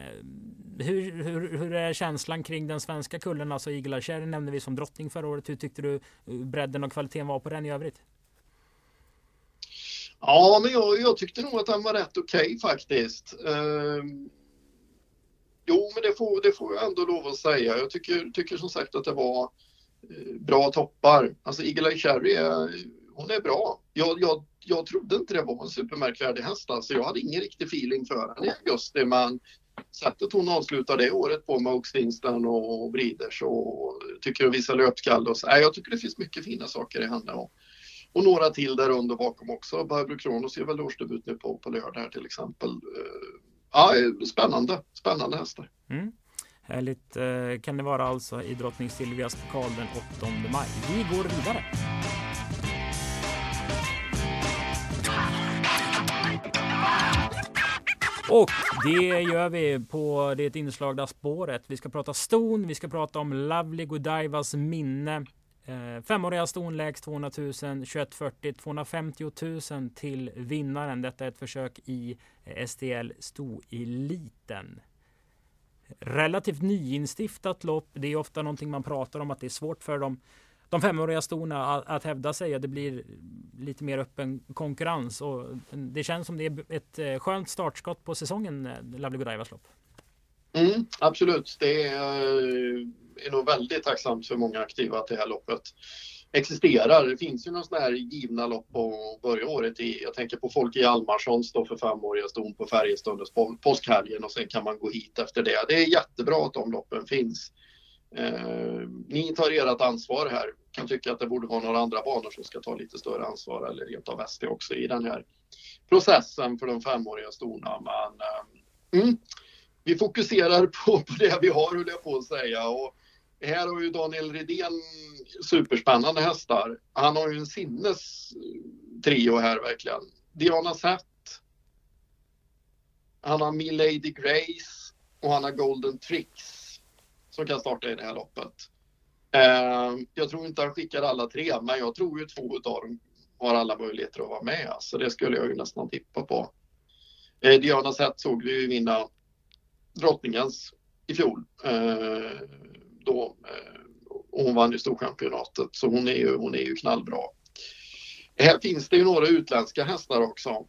hur, hur, hur är känslan kring den svenska kullen? Alltså Igelakärr Cherry nämnde vi som drottning förra året. Hur tyckte du eh, bredden och kvaliteten var på den i övrigt? Ja, men jag, jag tyckte nog att den var rätt okej okay, faktiskt. Uh, jo, men det får, det får jag ändå lov att säga. Jag tycker, tycker som sagt att det var eh, bra toppar. Alltså Eagle Cherry, är, hon är bra. Jag, jag jag trodde inte det var en supermärkvärdig häst. Alltså jag hade ingen riktig feeling för henne i augusti men sättet hon avslutade det året på med Oxfinsten och Breeders och tycker att visa löpskalle och så. Nej, jag tycker det finns mycket fina saker i henne. Och, och några till där under bakom också. Barbro Kronos gör väl årsdebut nu på, på lördag här till exempel. Eh, ja, spännande, spännande hästar. Mm. Härligt eh, kan det vara alltså i drottning Silvias pokal den 8 maj. Vi går vidare. Och det gör vi på det inslagna spåret. Vi ska prata ston, vi ska prata om Lovely Godivas minne. Eh, femåriga ston lägst 200 000, 2140, 250 000 till vinnaren. Detta är ett försök i eh, STL Stoeliten. Relativt nyinstiftat lopp. Det är ofta någonting man pratar om att det är svårt för dem de femåriga storna att, att hävda sig och det blir lite mer öppen konkurrens. Och det känns som det är ett eh, skönt startskott på säsongen, eh, Lovely Godievas lopp. Mm, absolut, det är, eh, är nog väldigt tacksamt för många aktiva att det här loppet existerar. Det finns ju några sådana här givna lopp på börja året i. Jag tänker på Folke Hjalmarssons då för femåriga ston på Färjestad påskhelgen och sen kan man gå hit efter det. Det är jättebra att de loppen finns. Eh, ni tar ert ansvar här. Kan tycka att det borde vara några andra banor som ska ta lite större ansvar eller rent av ST också i den här processen för de femåriga storna. Men eh, mm, vi fokuserar på, på det vi har, höll jag på att säga. Och här har ju Daniel Redén superspännande hästar. Han har ju en sinnes trio här verkligen. Diana Sett. Han har Milady Grace och han har Golden Tricks som kan starta i det här loppet. Eh, jag tror inte han skickar alla tre, men jag tror ju två av dem har alla möjligheter att vara med. Så det skulle jag ju nästan tippa på. Eh, Diana Zet såg vi ju vinna drottningens i fjol. Eh, då, eh, hon vann ju storchampionatet, så hon är ju, hon är ju knallbra. Här finns det ju några utländska hästar också.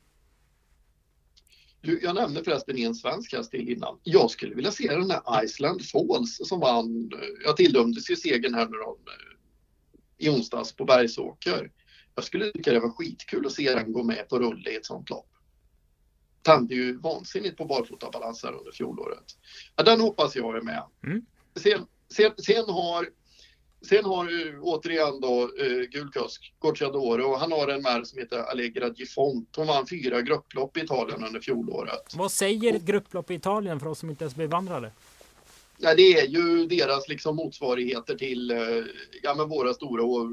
Du, jag nämnde förresten en svensk häst till innan. Jag skulle vilja se den här Iceland Falls som vann. Jag tilldömdes ju segern här nu då, i onsdags på Bergsåker. Jag skulle tycka det var skitkul att se den gå med på rulle i ett sånt lopp. Tände ju vansinnigt på barfotabalans här under fjolåret. Ja, den hoppas jag är med. Mm. Sen, sen, sen, har Sen har ju återigen då eh, Gulkusk, Gocciadoro, och han har en märr som heter Allegra Gifont. Hon vann fyra grupplopp i Italien under fjolåret. Vad säger ett grupplopp i Italien för oss som inte ens bevandrade? Ja, det är ju deras liksom motsvarigheter till eh, ja, men våra stora år,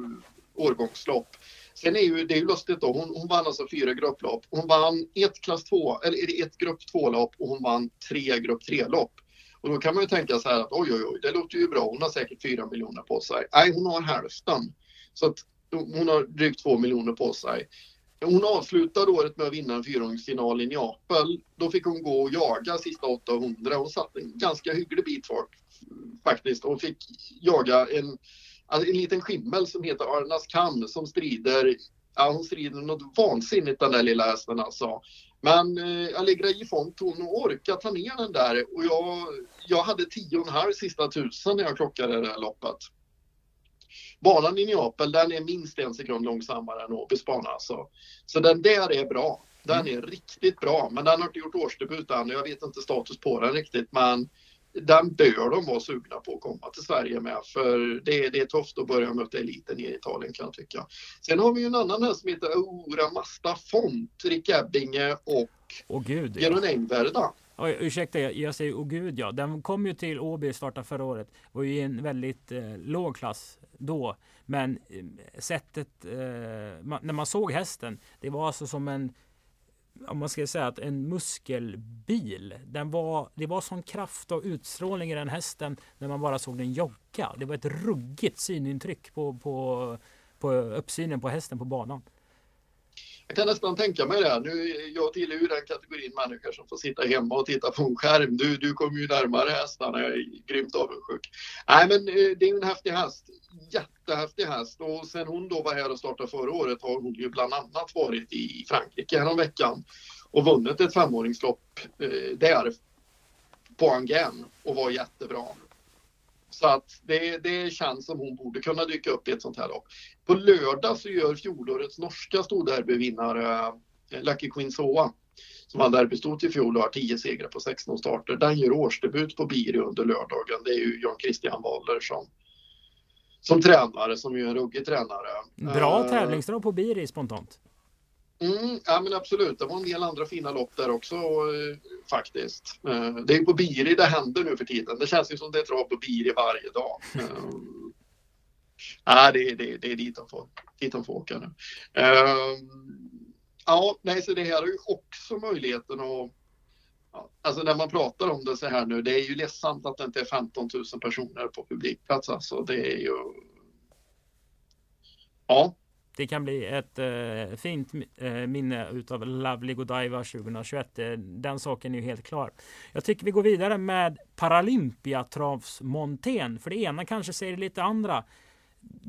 årgångslopp. Sen är ju, det är ju lustigt då, hon, hon vann alltså fyra grupplopp. Hon vann ett klass 2, eller ett grupp 2-lopp och hon vann tre grupp 3-lopp. Och då kan man ju tänka så här att oj, oj, oj, det låter ju bra. Hon har säkert 4 miljoner på sig. Nej, hon har hälften. Så att hon har drygt 2 miljoner på sig. Hon avslutade året med att vinna en fyrhundsfinal i Neapel. Då fick hon gå och jaga sista 800. Hon satt en ganska hygglig bit fart faktiskt och fick jaga en, alltså en liten skimmel som heter Arnas Kam som strider Ja, hon strider något vansinnigt den där lilla hästen alltså. Men eh, Allegra Gifont hon orkade ta ner den där och jag, jag hade 10,5 sista tusen när jag klockade det här loppet. Banan i Neapel den är minst en sekund långsammare än Åbys bana alltså. Så den där är bra. Den mm. är riktigt bra men den har inte gjort årsdebut än. Jag vet inte status på den riktigt men den bör de vara sugna på att komma till Sverige med för det, det är tufft att börja möta eliten i Italien kan jag tycka. Sen har vi ju en annan här som heter Aura Masta Font, Rick Ebbinge och oh, gud, Geron ja. Engverda. Oh, ursäkta, jag, jag säger oh gud ja. Den kom ju till Åby starta förra året. Var ju i en väldigt eh, låg klass då. Men eh, sättet, eh, man, när man såg hästen, det var alltså som en om man ska säga att en muskelbil. Den var, det var sån kraft och utstrålning i den hästen när man bara såg den jogga. Det var ett ruggigt synintryck på, på, på uppsynen på hästen på banan. Jag kan nästan tänka mig det. Nu, jag tillhör ju den kategorin människor som får sitta hemma och titta på en skärm. Du, du kommer ju närmare hästarna. Jag är grymt avundsjuk. Nej, men eh, det är en häftig häst. Jättehäftig häst. Och sen hon då var här och startade förra året har hon ju bland annat varit i Frankrike veckan och vunnit ett femåringslopp eh, där på Angern och var jättebra. Så att det, det känns som hon borde kunna dyka upp i ett sånt här lopp. På lördag så gör fjolårets norska storderbyvinnare eh, Lucky Queen Soa som vann derbystot i fjol och har 10 segrar på 16 starter. Den gör årsdebut på Biri under lördagen. Det är ju Jan Christian Waller som, som tränare, som är en ruggig tränare. Bra uh, tävlingsdag på Biri spontant. Mm, ja men absolut, det var en del andra fina lopp där också eh, faktiskt. Eh, det är på Biri det händer nu för tiden. Det känns ju som det är trav på Biri varje dag. Eh, ja, det, det, det är dit de får, dit de får åka nu. Ja, nej, så det här är ju också möjligheten att Alltså när man pratar om det så här nu, det är ju ledsamt att det inte är 15 000 personer på publikplats alltså. Det är ju... Ja, det kan bli ett eh, fint eh, minne utav Lovely Godiva 2021. Den saken är ju helt klar. Jag tycker vi går vidare med Paralympiatravsmontén. För det ena kanske säger lite andra.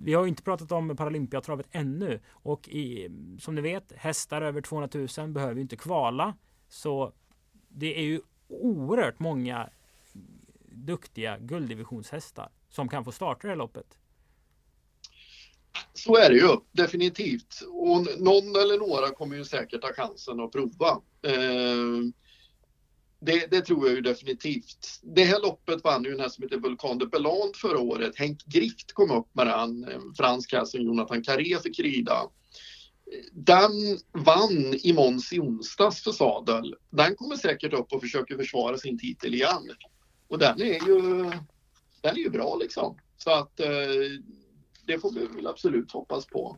Vi har inte pratat om Paralympiatravet ännu och i, som ni vet hästar över 200 000 behöver inte kvala. Så det är ju oerhört många duktiga gulddivisionshästar som kan få starta det här loppet. Så är det ju definitivt. Och någon eller några kommer ju säkert ha chansen att prova. Eh, det, det, tror jag ju definitivt. Det här loppet vann ju den här som heter Vulcan de Beland förra året. Henk Grift kom upp med den, en fransk hästen som Jonathan Carré fick rida. Den vann i Måns i onsdags för sadel. Den kommer säkert upp och försöker försvara sin titel igen. Och den är ju, den är ju bra liksom. Så att eh, det får vi väl absolut hoppas på.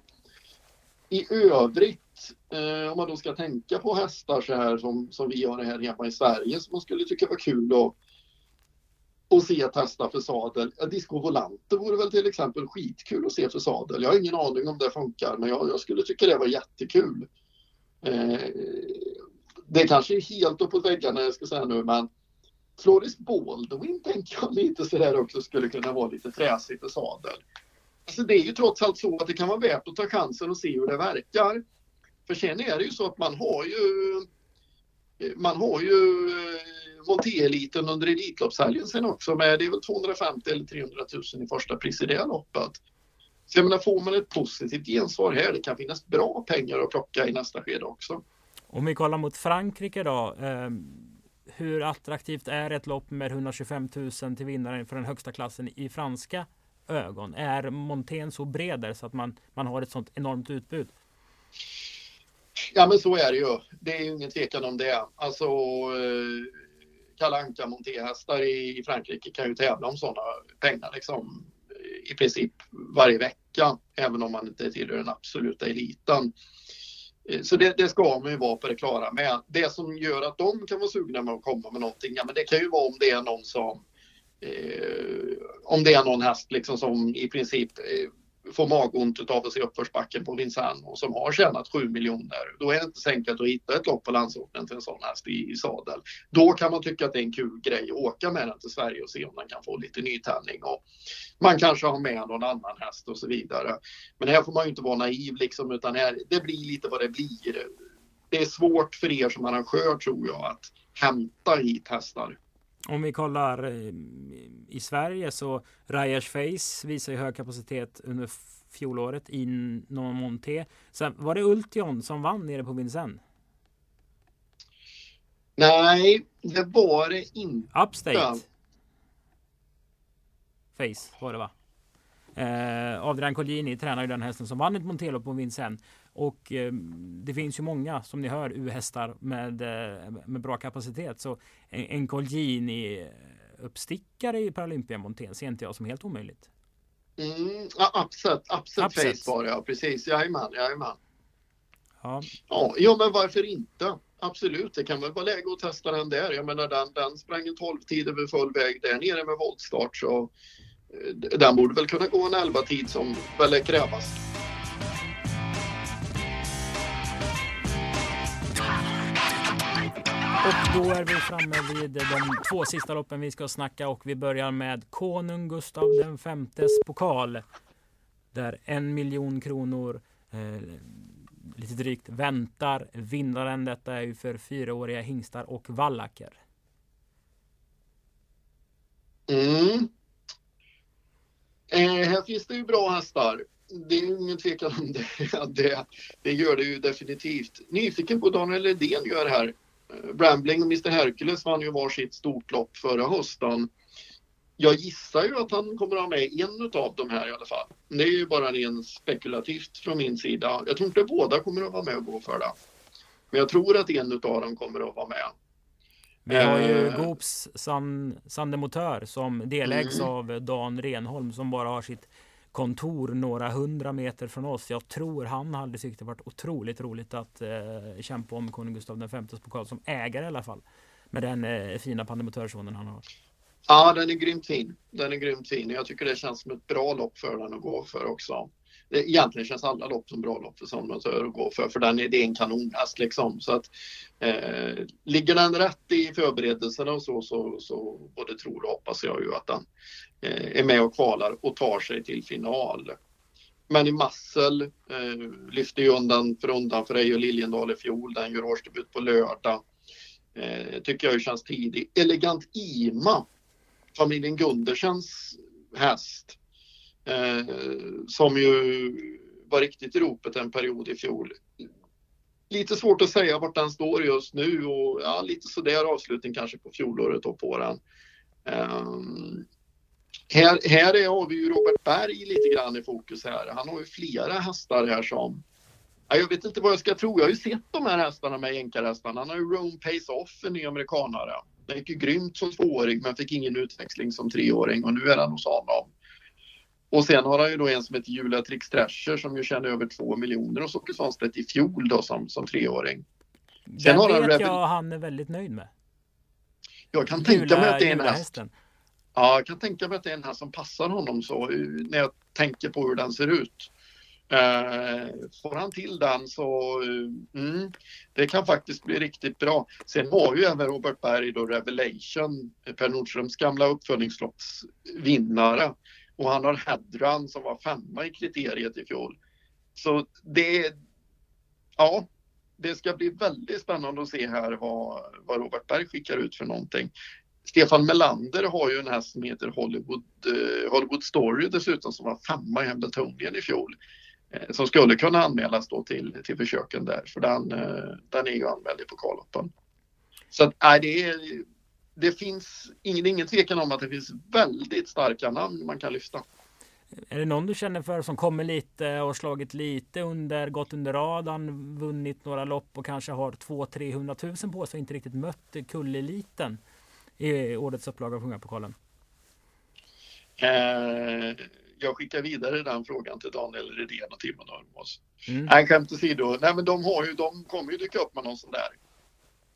I övrigt, eh, om man då ska tänka på hästar så här som, som vi har det här hemma i Sverige som man skulle tycka var kul att, att se testa för sadel. Ja, Disco Volante vore väl till exempel skitkul att se för sadel. Jag har ingen aning om det funkar men jag, jag skulle tycka det var jättekul. Eh, det kanske är helt uppåt väggarna jag ska säga nu men Floris Baldwin tänker jag lite sådär också skulle kunna vara lite fräsig för sadel. Alltså det är ju trots allt så att det kan vara värt att ta chansen och se hur det verkar. För sen är det ju så att man har ju man har ju eh, Monté-eliten under Elitloppshelgen sen också med. Det är väl 250 eller 300 000 i första pris i det loppet. Så jag menar, får man ett positivt gensvar här, det kan finnas bra pengar att plocka i nästa skede också. Om vi kollar mot Frankrike då. Eh, hur attraktivt är ett lopp med 125 000 till vinnaren för den högsta klassen i franska ögon? Är Montén så bred där så att man, man har ett sånt enormt utbud? Ja men så är det ju. Det är ju ingen tvekan om det. Alltså eh, Kalle Anka montéhästar i Frankrike kan ju tävla om sådana pengar liksom i princip varje vecka, även om man inte tillhör den absoluta eliten. Eh, så det, det, ska man ju vara på det klara med. Det som gör att de kan vara sugna med att komma med någonting, ja men det kan ju vara om det är någon som eh, om det är någon häst liksom som i princip eh, får magont av att se uppförsbacken på Vincennes och som har tjänat 7 miljoner. Då är det inte så enkelt att hitta ett lopp på landsorten till en sån häst i, i sadel. Då kan man tycka att det är en kul grej att åka med den till Sverige och se om den kan få lite nytändning. Och man kanske har med någon annan häst och så vidare. Men här får man ju inte vara naiv liksom utan här, det blir lite vad det blir. Det är svårt för er som arrangör tror jag att hämta hit hästar. Om vi kollar eh, i Sverige så Rajers Face visar ju hög kapacitet under fjolåret i Non Monté. Sen var det Ultion som vann nere på Vincennes? Nej, det var det inte. Upstate. Face var det va? Eh, Adrian Colgjini tränar ju den hästen som vann ett Montello på Vincennes. Och eh, det finns ju många som ni hör U-hästar med, eh, med bra kapacitet. Så en, en Colgjini uppstickare i Paralympia Montén ser inte jag som helt omöjligt. Mm, upset, upset, upset face var det ja, precis. Jajamän, jajamän. Ja. Ja, ja, men varför inte? Absolut, det kan väl vara läge att testa den där. Jag menar den, den sprang en 12 tid över full väg där nere med voltstart så eh, den borde väl kunna gå en 11 tid som väl är krävas. Och då är vi framme vid de två sista loppen vi ska snacka och vi börjar med Konung Gustav den femtes pokal. Där en miljon kronor eh, lite drygt väntar vinnaren. Detta är ju för fyraåriga hingstar och vallacker. Mm. Eh, här finns det ju bra hästar. Det är ingen tvekan om det. det. Det gör det ju definitivt. Nyfiken på Daniel Ledén gör här. Brambling och Mr Hercules vann ju varsitt stort lopp förra hösten. Jag gissar ju att han kommer att ha med en av de här i alla fall. Det är ju bara rent spekulativt från min sida. Jag tror inte båda kommer att vara med och gå för det. Men jag tror att en av dem kommer att vara med. Vi har ju eh. Goops Sandemotör som delägs mm. av Dan Renholm som bara har sitt kontor några hundra meter från oss. Jag tror han hade tyckt det varit otroligt roligt att eh, kämpa om konung Gustav Vs pokal som ägare i alla fall. Med den eh, fina pandemotörsonen han har. Ja, den är grymt fin. Den är grymt fin. Jag tycker det känns som ett bra lopp för den att gå för också. Eh, egentligen känns alla lopp som bra lopp för Sandmontör att gå för, för den är, det är en kanonhäst liksom. Så att, eh, ligger den rätt i förberedelserna och så, så, så både tror och hoppas jag ju att den Eh, är med och kvalar och tar sig till final. Men i Massel eh, lyfter ju undan för undan för Ejo Liljendal i fjol. Den gör årsdebut på lördag. Eh, tycker jag ju känns tidig. Elegant Ima, familjen Gundersens häst. Eh, som ju var riktigt i ropet en period i fjol. Lite svårt att säga vart den står just nu och ja, lite sådär avslutning kanske på fjolåret och på den. Um, eh, här, här är, har vi ju Robert Berg lite grann i fokus här. Han har ju flera hästar här som jag vet inte vad jag ska tro. Jag har ju sett de här hästarna med jänkarhästarna. Han har ju Rome Pace Off, en ny amerikanare. Den gick ju grymt som tvååring men fick ingen utväxling som treåring och nu är han hos honom. Och sen har han ju då en som heter Julia Trix Thrasher som ju tjänar över två miljoner och Åke Svanstedt i fjol då som, som treåring. Sen Den har vet han jag han är väldigt nöjd med. Jag kan Jula, tänka mig att det är en häst. Hästen. Ja, jag kan tänka mig att det är en häst som passar honom så när jag tänker på hur den ser ut. Eh, får han till den så eh, mm, det kan faktiskt bli riktigt bra. Sen har ju även Robert Berg då Revelation, Per Nordströms gamla uppföljningsloppsvinnare och han har Hedran som var femma i kriteriet i fjol. Så det, ja, det ska bli väldigt spännande att se här vad, vad Robert Berg skickar ut för någonting. Stefan Melander har ju en häst som heter Hollywood, eh, Hollywood Story dessutom som var femma i Hambletonian i fjol. Eh, som skulle kunna anmälas då till, till försöken där för den, eh, den är ju anmäld i pokalloppen. Så att, nej, det, är, det finns ingen, ingen tvekan om att det finns väldigt starka namn man kan lyfta. Är det någon du känner för som kommer lite och slagit lite under, gått under radarn, vunnit några lopp och kanske har 200-300 000 på sig och inte riktigt mött kulleliten i årets upplaga av Kungapokalen? Eh, jag skickar vidare den frågan till Daniel Redén och Timon Örmås. Mm. Nej, skämt åsido. Nej, men de, har ju, de kommer ju dyka upp med någon sån där.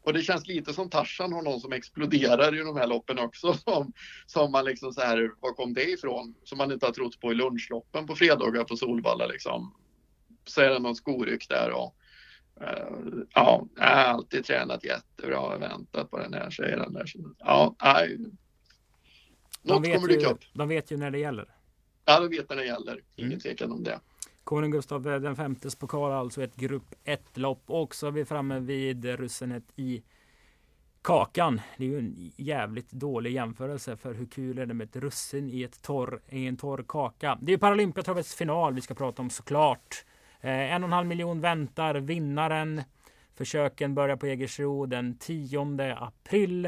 Och det känns lite som Tarzan har någon som exploderar i de här loppen också. Som, som man liksom så här, var kom det ifrån? Som man inte har trott på i lunchloppen på fredagar på Solvalla liksom. Så är det någon skoryck där och uh, ja, jag har alltid tränat jättebra och väntat på den här, den där. Ja, nej. Något kommer dyka upp. De vet ju när det gäller. Ja, de vet när det gäller. Ingen mm. tvekan om det. Konung Gustav den femtes pokal, alltså ett grupp 1-lopp. Och så är vi framme vid russinet i kakan. Det är ju en jävligt dålig jämförelse för hur kul är det med ett russin i, ett torr, i en torr kaka. Det är Paralympiatravets final vi ska prata om såklart. Eh, en och en halv miljon väntar vinnaren. Försöken börjar på Jägersro den 10 april.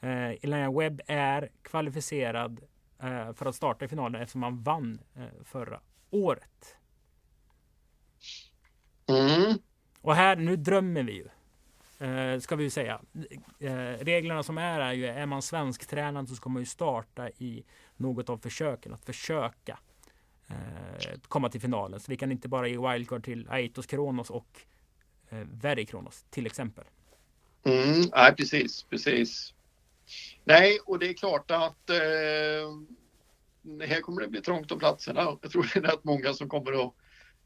Eh, Elena Webb är kvalificerad eh, för att starta i finalen eftersom han vann eh, förra året. Mm. Och här, nu drömmer vi ju. Eh, ska vi ju säga. Eh, reglerna som är är ju, är man svensktränad så ska man ju starta i något av försöken. Att försöka eh, komma till finalen. Så vi kan inte bara ge wildcard till Aitos Kronos och eh, Veri Kronos till exempel. Mm, nej, precis, precis. Nej, och det är klart att eh, här kommer det bli trångt om platserna. Jag tror det är rätt många som kommer att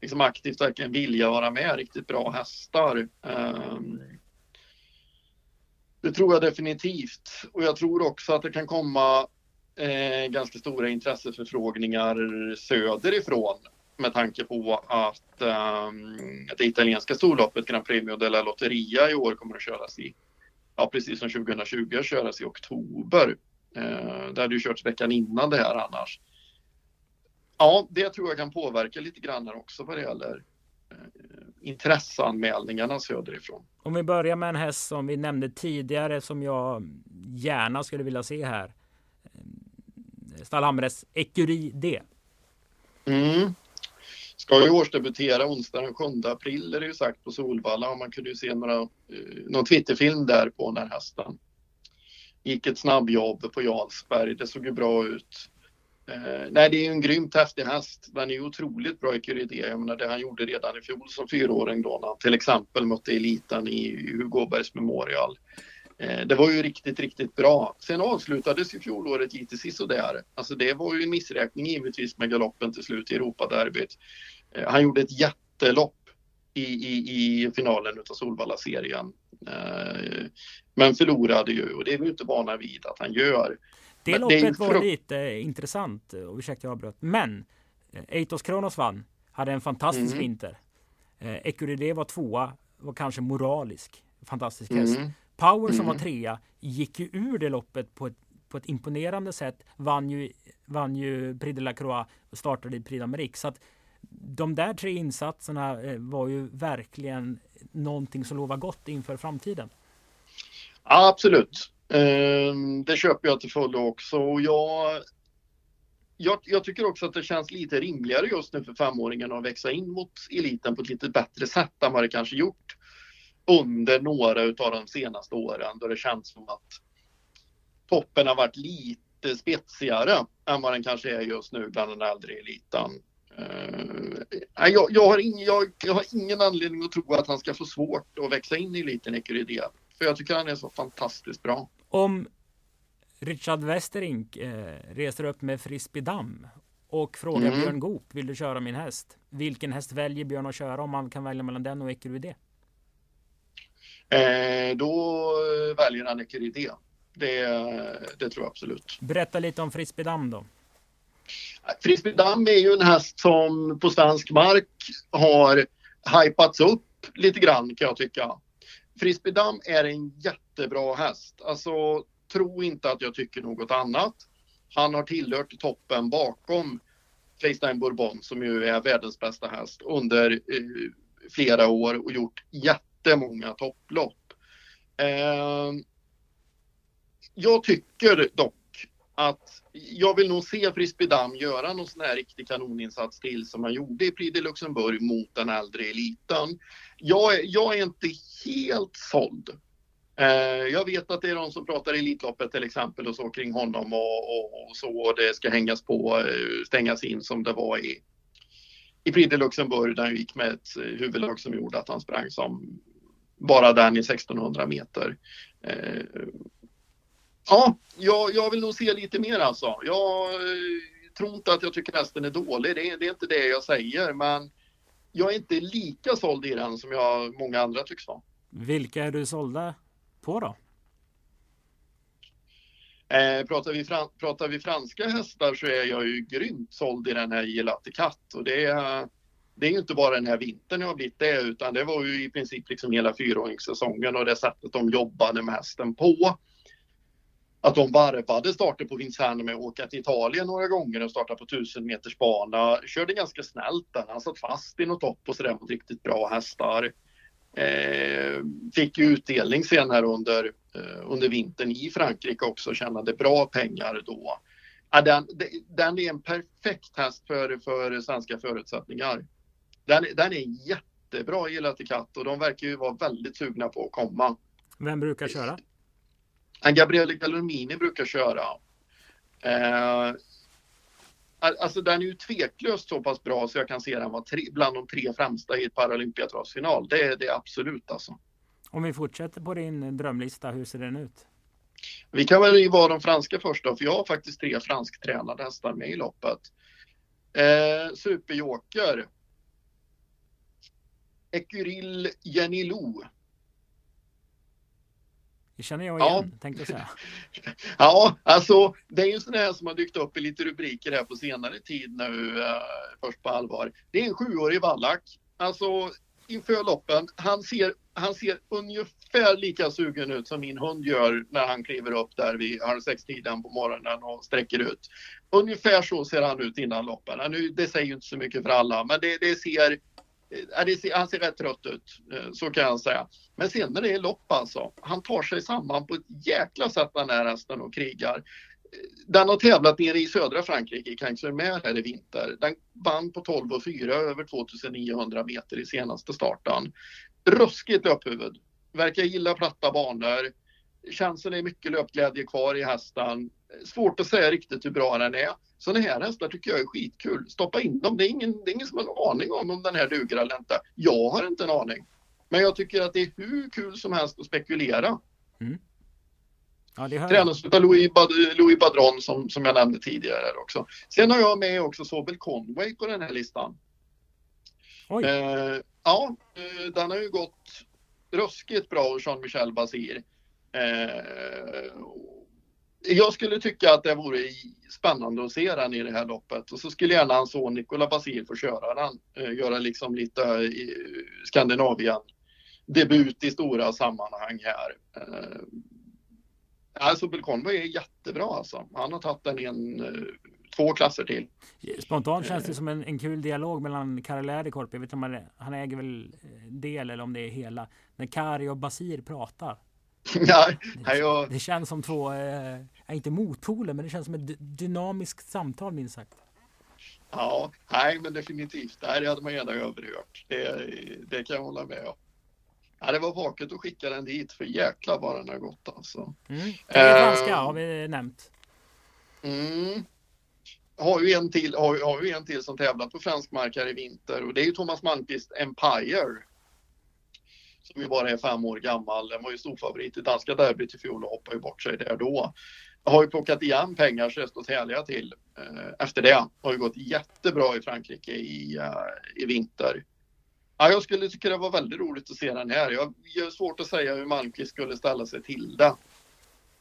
liksom aktivt verkligen vilja vara med. Riktigt bra hästar. Um, det tror jag definitivt. Och jag tror också att det kan komma eh, ganska stora intresseförfrågningar söderifrån med tanke på att um, det italienska storloppet Grand Premio della Lotteria i år kommer att köras i, ja precis som 2020, köras i oktober. Eh, det hade ju körts veckan innan det här annars. Ja, det tror jag kan påverka lite grann också vad det gäller eh, intresseanmälningarna söderifrån. Om vi börjar med en häst som vi nämnde tidigare som jag gärna skulle vilja se här. Stallhamres Ecurie D. Mm. Ska ju årsdebutera onsdag den 7 april är det ju sagt på Solvalla och man kunde ju se några, eh, någon Twitterfilm där på den här hästen gick ett snabbjobb på Jarlsberg. Det såg ju bra ut. Eh, nej, det är ju en grymt häftig häst. Den är ju otroligt bra i Curidé. Jag menar det han gjorde redan i fjol som fyraåring då när han till exempel mötte eliten i Hugo Åbergs Memorial. Eh, det var ju riktigt, riktigt bra. Sen avslutades ju fjolåret lite sisådär. Alltså det var ju en missräkning givetvis med galoppen till slut i Europaderbyt. Eh, han gjorde ett jättelopp i, i, i finalen utav Solvalla-serien. Eh, men förlorade ju och det är vi inte vana vid att han gör. Det men loppet det var lite intressant, och ursäkta jag avbröt. Men eh, Eitos Kronos vann, hade en fantastisk mm. vinter. Eh, Ecuride var tvåa, var kanske moralisk. Fantastisk häst. Mm. Power som mm. var trea gick ju ur det loppet på ett, på ett imponerande sätt. Vann ju, vann ju Prix de la Croix och startade i Prix d'Amérique. Så att de där tre insatserna eh, var ju verkligen någonting som lovar gott inför framtiden. Ja, absolut. Ehm, det köper jag till fullo också. Och jag, jag, jag, tycker också att det känns lite rimligare just nu för femåringarna att växa in mot eliten på ett lite bättre sätt än vad det kanske gjort under några av de senaste åren då det känns som att toppen har varit lite spetsigare än vad den kanske är just nu bland den äldre eliten. Uh, jag, jag, har ing, jag, jag, har ingen anledning att tro att han ska få svårt att växa in i eliten Ecuride. För jag tycker han är så fantastiskt bra. Om Richard Westerink eh, reser upp med Frisbee-damm och frågar mm. Björn Goop, vill du köra min häst? Vilken häst väljer Björn att köra om man kan välja mellan den och Ecuride? Eh, då väljer han Ecuride. Det, det tror jag absolut. Berätta lite om Frisbee-damm då. Frisbee Damm är ju en häst som på svensk mark har hypats upp lite grann kan jag tycka. Frisbeedam är en jättebra häst. Alltså, tro inte att jag tycker något annat. Han har tillhört toppen bakom Facetime Bourbon som ju är världens bästa häst under eh, flera år och gjort jättemånga topplopp. Eh, jag tycker dock att jag vill nog se Frisbeedam göra någon sån här riktig kanoninsats till som han gjorde i Prix de Luxemburg mot den äldre eliten. Jag, jag är inte helt såld. Eh, jag vet att det är de som pratar Elitloppet till exempel och så kring honom och, och, och så och det ska hängas på, eh, stängas in som det var i, i Prix de Luxemburg där han gick med ett eh, huvudlag som gjorde att han sprang som bara den i 1600 meter. Eh, Ja, jag, jag vill nog se lite mer alltså. Jag eh, tror inte att jag tycker hästen är dålig. Det är, det är inte det jag säger, men jag är inte lika såld i den som jag, många andra tycks vara. Vilka är du sålda på då? Eh, pratar, vi fran, pratar vi franska hästar så är jag ju grymt såld i den här Gelati Katt och det är, det är ju inte bara den här vintern jag har blivit det utan det var ju i princip liksom hela fyraåringssäsongen och det sättet de jobbade med hästen på att de varvade starten på Vincennes med att åka till Italien några gånger och starta på 1000 meters bana. Körde ganska snällt där. Han satt fast i något topp och sådär mot riktigt bra hästar. Eh, fick ju utdelning senare under, eh, under vintern i Frankrike också, och tjänade bra pengar då. Ja, den, den är en perfekt häst för, för svenska förutsättningar. Den, den är jättebra i Katt och de verkar ju vara väldigt sugna på att komma. Vem brukar köra? Gabriele Gallomini brukar köra. Eh, alltså den är ju tveklöst så pass bra så jag kan se den vara tre, bland de tre främsta i ett Paralympiatravsfinal. Det är det absolut alltså. Om vi fortsätter på din drömlista, hur ser den ut? Vi kan väl vara de franska första, för jag har faktiskt tre fransktränade hästar med i loppet. Eh, Superjoker. Ecuryl Jenny Lou det känner jag igen, ja. tänkte jag säga. ja, alltså det är ju sån här som har dykt upp i lite rubriker här på senare tid nu, uh, först på allvar. Det är en sjuårig vallack. Alltså inför loppen, han ser, han ser ungefär lika sugen ut som min hund gör när han kliver upp där vid halv sex-tiden på morgonen och sträcker ut. Ungefär så ser han ut innan loppen. Nu, det säger ju inte så mycket för alla, men det, det ser han ser rätt trött ut, eh, så kan jag säga. Men sen när det är lopp alltså, han tar sig samman på ett jäkla sätt den här hästen och krigar. Eh, den har tävlat nere i södra Frankrike, i Kanxermer här i vinter. Den vann på 12 och 4 över 2900 meter i senaste starten. Ruskigt löphuvud. Verkar gilla platta banor. Känns som det är mycket löpglädje kvar i hästen. Svårt att säga riktigt hur bra den är. Sådana här hästar tycker jag är skitkul. Stoppa in dem. Det är ingen, det är ingen som har en aning om om den här duger eller inte. Jag har inte en aning. Men jag tycker att det är hur kul som helst att spekulera. Mm. Ja, Tränas av Louis, Bad Louis Badron som, som jag nämnde tidigare också. Sen har jag med också Sobel Conway på den här listan. Eh, ja, eh, den har ju gått ruskigt bra hos Jean-Michel Basir. Eh, jag skulle tycka att det vore spännande att se den i det här loppet och så skulle gärna hans son Nikola Basil få köra den. Eh, göra liksom lite i Skandinavien debut i stora sammanhang här. Eh, alltså Belconway är jättebra alltså. Han har tagit den i en, eh, två klasser till. Spontant känns det som en, en kul dialog mellan Karel Läderkorp, jag vet inte om han, äger väl del eller om det är hela, när Kari och Basir pratar. Nej, det, jag... det känns som två, eh, inte motpoler, men det känns som ett dynamiskt samtal minst sagt. Ja, nej men definitivt. Det hade man gärna överhört. Det, det kan jag hålla med om. Ja, det var vaket att skicka den dit, för jäklar vad den har gått alltså. Mm. Franska uh, har vi nämnt. Mm. Har ju en till, har, har ju en till som tävlat på fransk mark här i vinter och det är ju Thomas Malmqvist Empire som ju bara är fem år gammal. Den var ju storfavorit i danska derbyt i fjol och hoppade ju bort sig där då. Har ju plockat igen pengar så det stått härliga till eh, efter det. Har ju gått jättebra i Frankrike i, eh, i vinter. Ja, jag skulle tycka det var väldigt roligt att se den här. Jag har svårt att säga hur Malmqvist skulle ställa sig till det.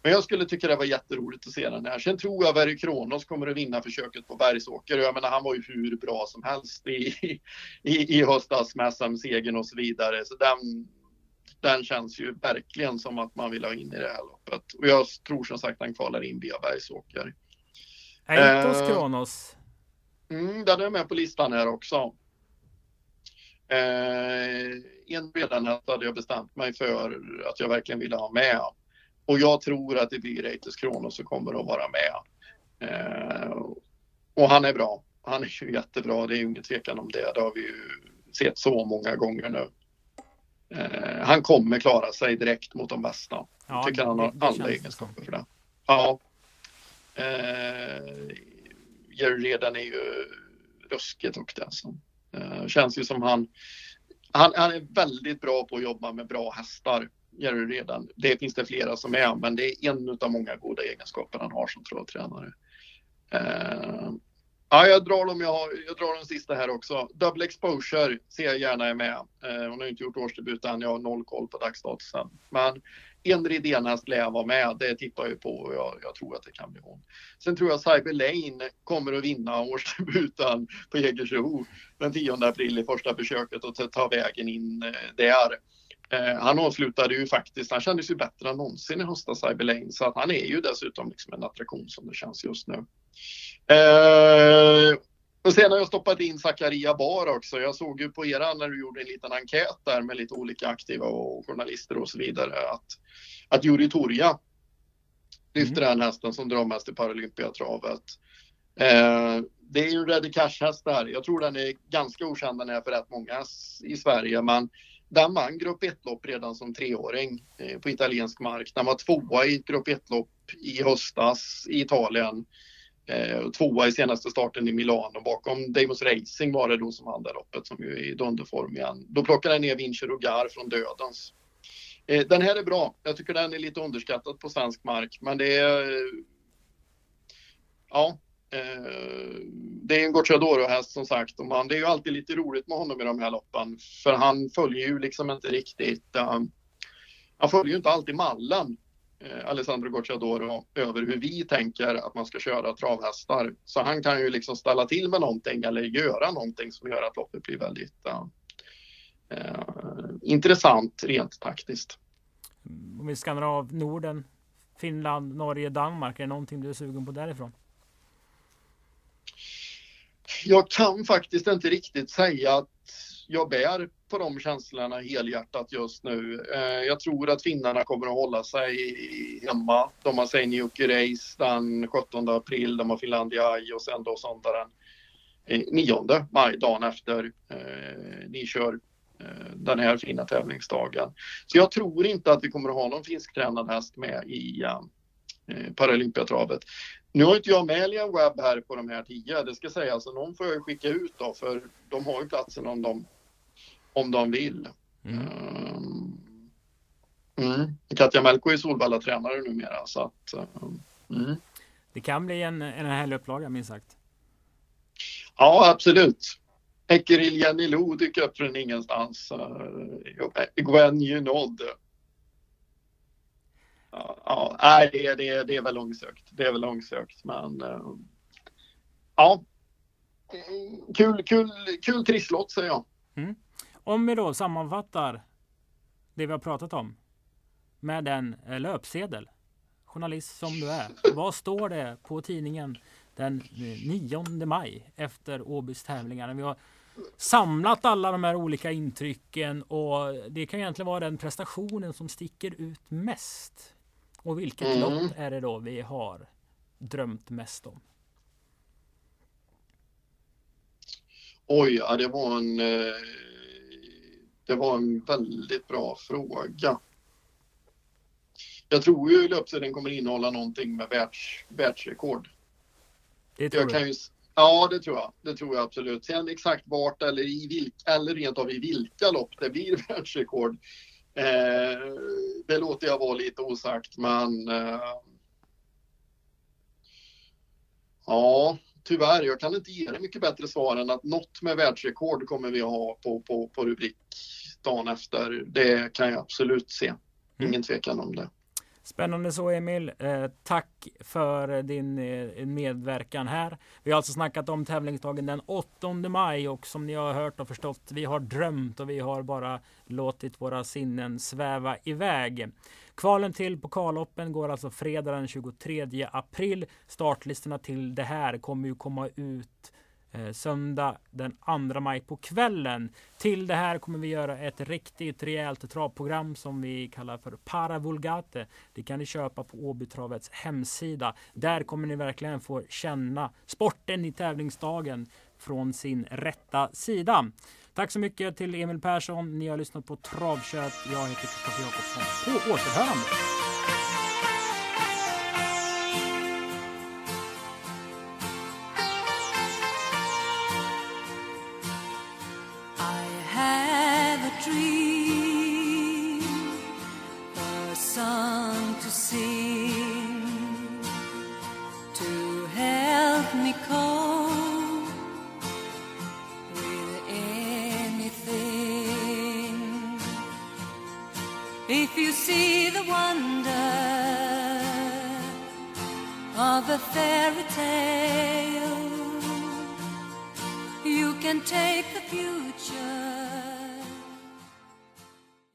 Men jag skulle tycka det var jätteroligt att se den här. Sen tror jag Verry Kronos kommer att vinna försöket på Bergsåker. Jag menar, han var ju hur bra som helst i, i, i höstas med SM-segern och så vidare. Så den, den känns ju verkligen som att man vill ha in i det här loppet. Och jag tror som sagt han kvalar in via Bergsåker. Eitos eh, Kronos? Mm, den är med på listan här också. Eh, en redan hade jag bestämt mig för att jag verkligen ville ha med. Och jag tror att det blir Eitos Kronos som kommer att vara med. Eh, och han är bra. Han är ju jättebra, det är ju ingen tvekan om det. Det har vi ju sett så många gånger nu. Eh, han kommer klara sig direkt mot de bästa. Ja, jag tycker han har alla egenskaper för det. Ja. Eh, Jerry Redan är ju ruskigt duktig alltså. Eh, känns ju som han, han, han är väldigt bra på att jobba med bra hästar. Jerry Redan. Det finns det flera som är, men det är en av många goda egenskaper han har som travtränare. Eh, Ja, jag drar dem. Jag, har, jag drar den sista här också. Double exposure ser jag gärna är med. Eh, hon har inte gjort årsdebut än. Jag har noll koll på dagsstatusen. Men en Ridénhäst lär vara med. Det tippar jag på och jag, jag, tror att det kan bli hon. Sen tror jag Cyber Lane kommer att vinna årsdebuten på Jägersro den 10 april i första försöket och ta vägen in eh, där. Eh, han avslutade ju faktiskt, han kändes ju bättre än någonsin i höstas, Cyber Lane, så att han är ju dessutom liksom en attraktion som det känns just nu. Eh, och sen har jag stoppat in Zakaria Bar också. Jag såg ju på era när du gjorde en liten enkät där med lite olika aktiva och journalister och så vidare att, att Juri Torja lyfter mm. den hästen som drar mest i Paralympiatravet. Eh, det är ju en Ready Cash-häst där. Jag tror den är ganska okänd den är för rätt många i Sverige, men den vann grupp 1-lopp redan som treåring eh, på italiensk mark. Den var tvåa i grupp 1-lopp i höstas i Italien. Eh, tvåa i senaste starten i Milano. Bakom Damos Racing var det då som vann det loppet som ju är i dunderform igen. Då plockade han ner Vinci Rogar från Dödens. Eh, den här är bra. Jag tycker den är lite underskattad på svensk mark, men det är... Ja, eh, det är en Gocciadoro-häst som sagt. Och man, det är ju alltid lite roligt med honom i de här loppen, för han följer ju liksom inte riktigt... Eh, han följer ju inte alltid mallen Alessandro Gocciadoro över hur vi tänker att man ska köra travhästar. Så han kan ju liksom ställa till med någonting eller göra någonting som gör att loppet blir väldigt uh, uh, intressant rent taktiskt. Om vi skannar av Norden, Finland, Norge, Danmark. Är det någonting du är sugen på därifrån? Jag kan faktiskt inte riktigt säga att jag bär på de känslorna helhjärtat just nu. Eh, jag tror att finnarna kommer att hålla sig hemma. De har Seinäjoki Race den 17 april, de har Finlandia Eye och sen då söndag den 9 maj, dagen efter eh, ni kör eh, den här fina tävlingsdagen. Så jag tror inte att vi kommer att ha någon finsktränad häst med i uh, Paralympiatravet. Nu har inte jag med Liam Webb här på de här tio, det ska sägas. Så någon får jag skicka ut då, för de har ju platsen om de om de vill. Mm. Ehm, mm. Katja Melko är Solvalla tränare numera så att mm. Det kan bli en, en härlig upplaga minst sagt. Ja, absolut. Ekeril Jenny Lo dyker upp från ingenstans. Uh, Gwen Junod. Ja, ja, nej, det, det, det är väl långsökt. Det är väl långsökt, men uh, ja. Kul, kul, kul trisslott säger jag. Mm. Om vi då sammanfattar det vi har pratat om med en eh, löpsedel. Journalist som du är. Vad står det på tidningen den eh, 9 maj efter Åbys tävlingar? Vi har samlat alla de här olika intrycken och det kan egentligen vara den prestationen som sticker ut mest. Och vilket mm. lopp är det då vi har drömt mest om? Oj, ja, det var en eh det var en väldigt bra fråga. Jag tror ju löpsedeln kommer innehålla någonting med världs, världsrekord. Det tror jag kan ju, Ja, det tror jag. Det tror jag absolut. Sen exakt vart eller i vilka, eller rent av i vilka lopp det blir världsrekord. Eh, det låter jag vara lite osagt, men eh, ja, tyvärr, jag kan inte ge dig mycket bättre svar än att något med världsrekord kommer vi att ha på, på, på rubrik dagen efter. Det kan jag absolut se. Mm. Ingen tvekan om det. Spännande så Emil. Eh, tack för din eh, medverkan här. Vi har alltså snackat om tävlingsdagen den 8 maj och som ni har hört och förstått, vi har drömt och vi har bara låtit våra sinnen sväva iväg. Kvalen till pokalloppen går alltså fredag den 23 april. Startlistorna till det här kommer ju komma ut Eh, söndag den 2 maj på kvällen. Till det här kommer vi göra ett riktigt rejält travprogram som vi kallar för Paravulgate. Det kan ni köpa på Åbytravets hemsida. Där kommer ni verkligen få känna sporten i tävlingsdagen från sin rätta sida. Tack så mycket till Emil Persson. Ni har lyssnat på Travkött. Jag heter Kristoffer Jakobsson. På återhörande!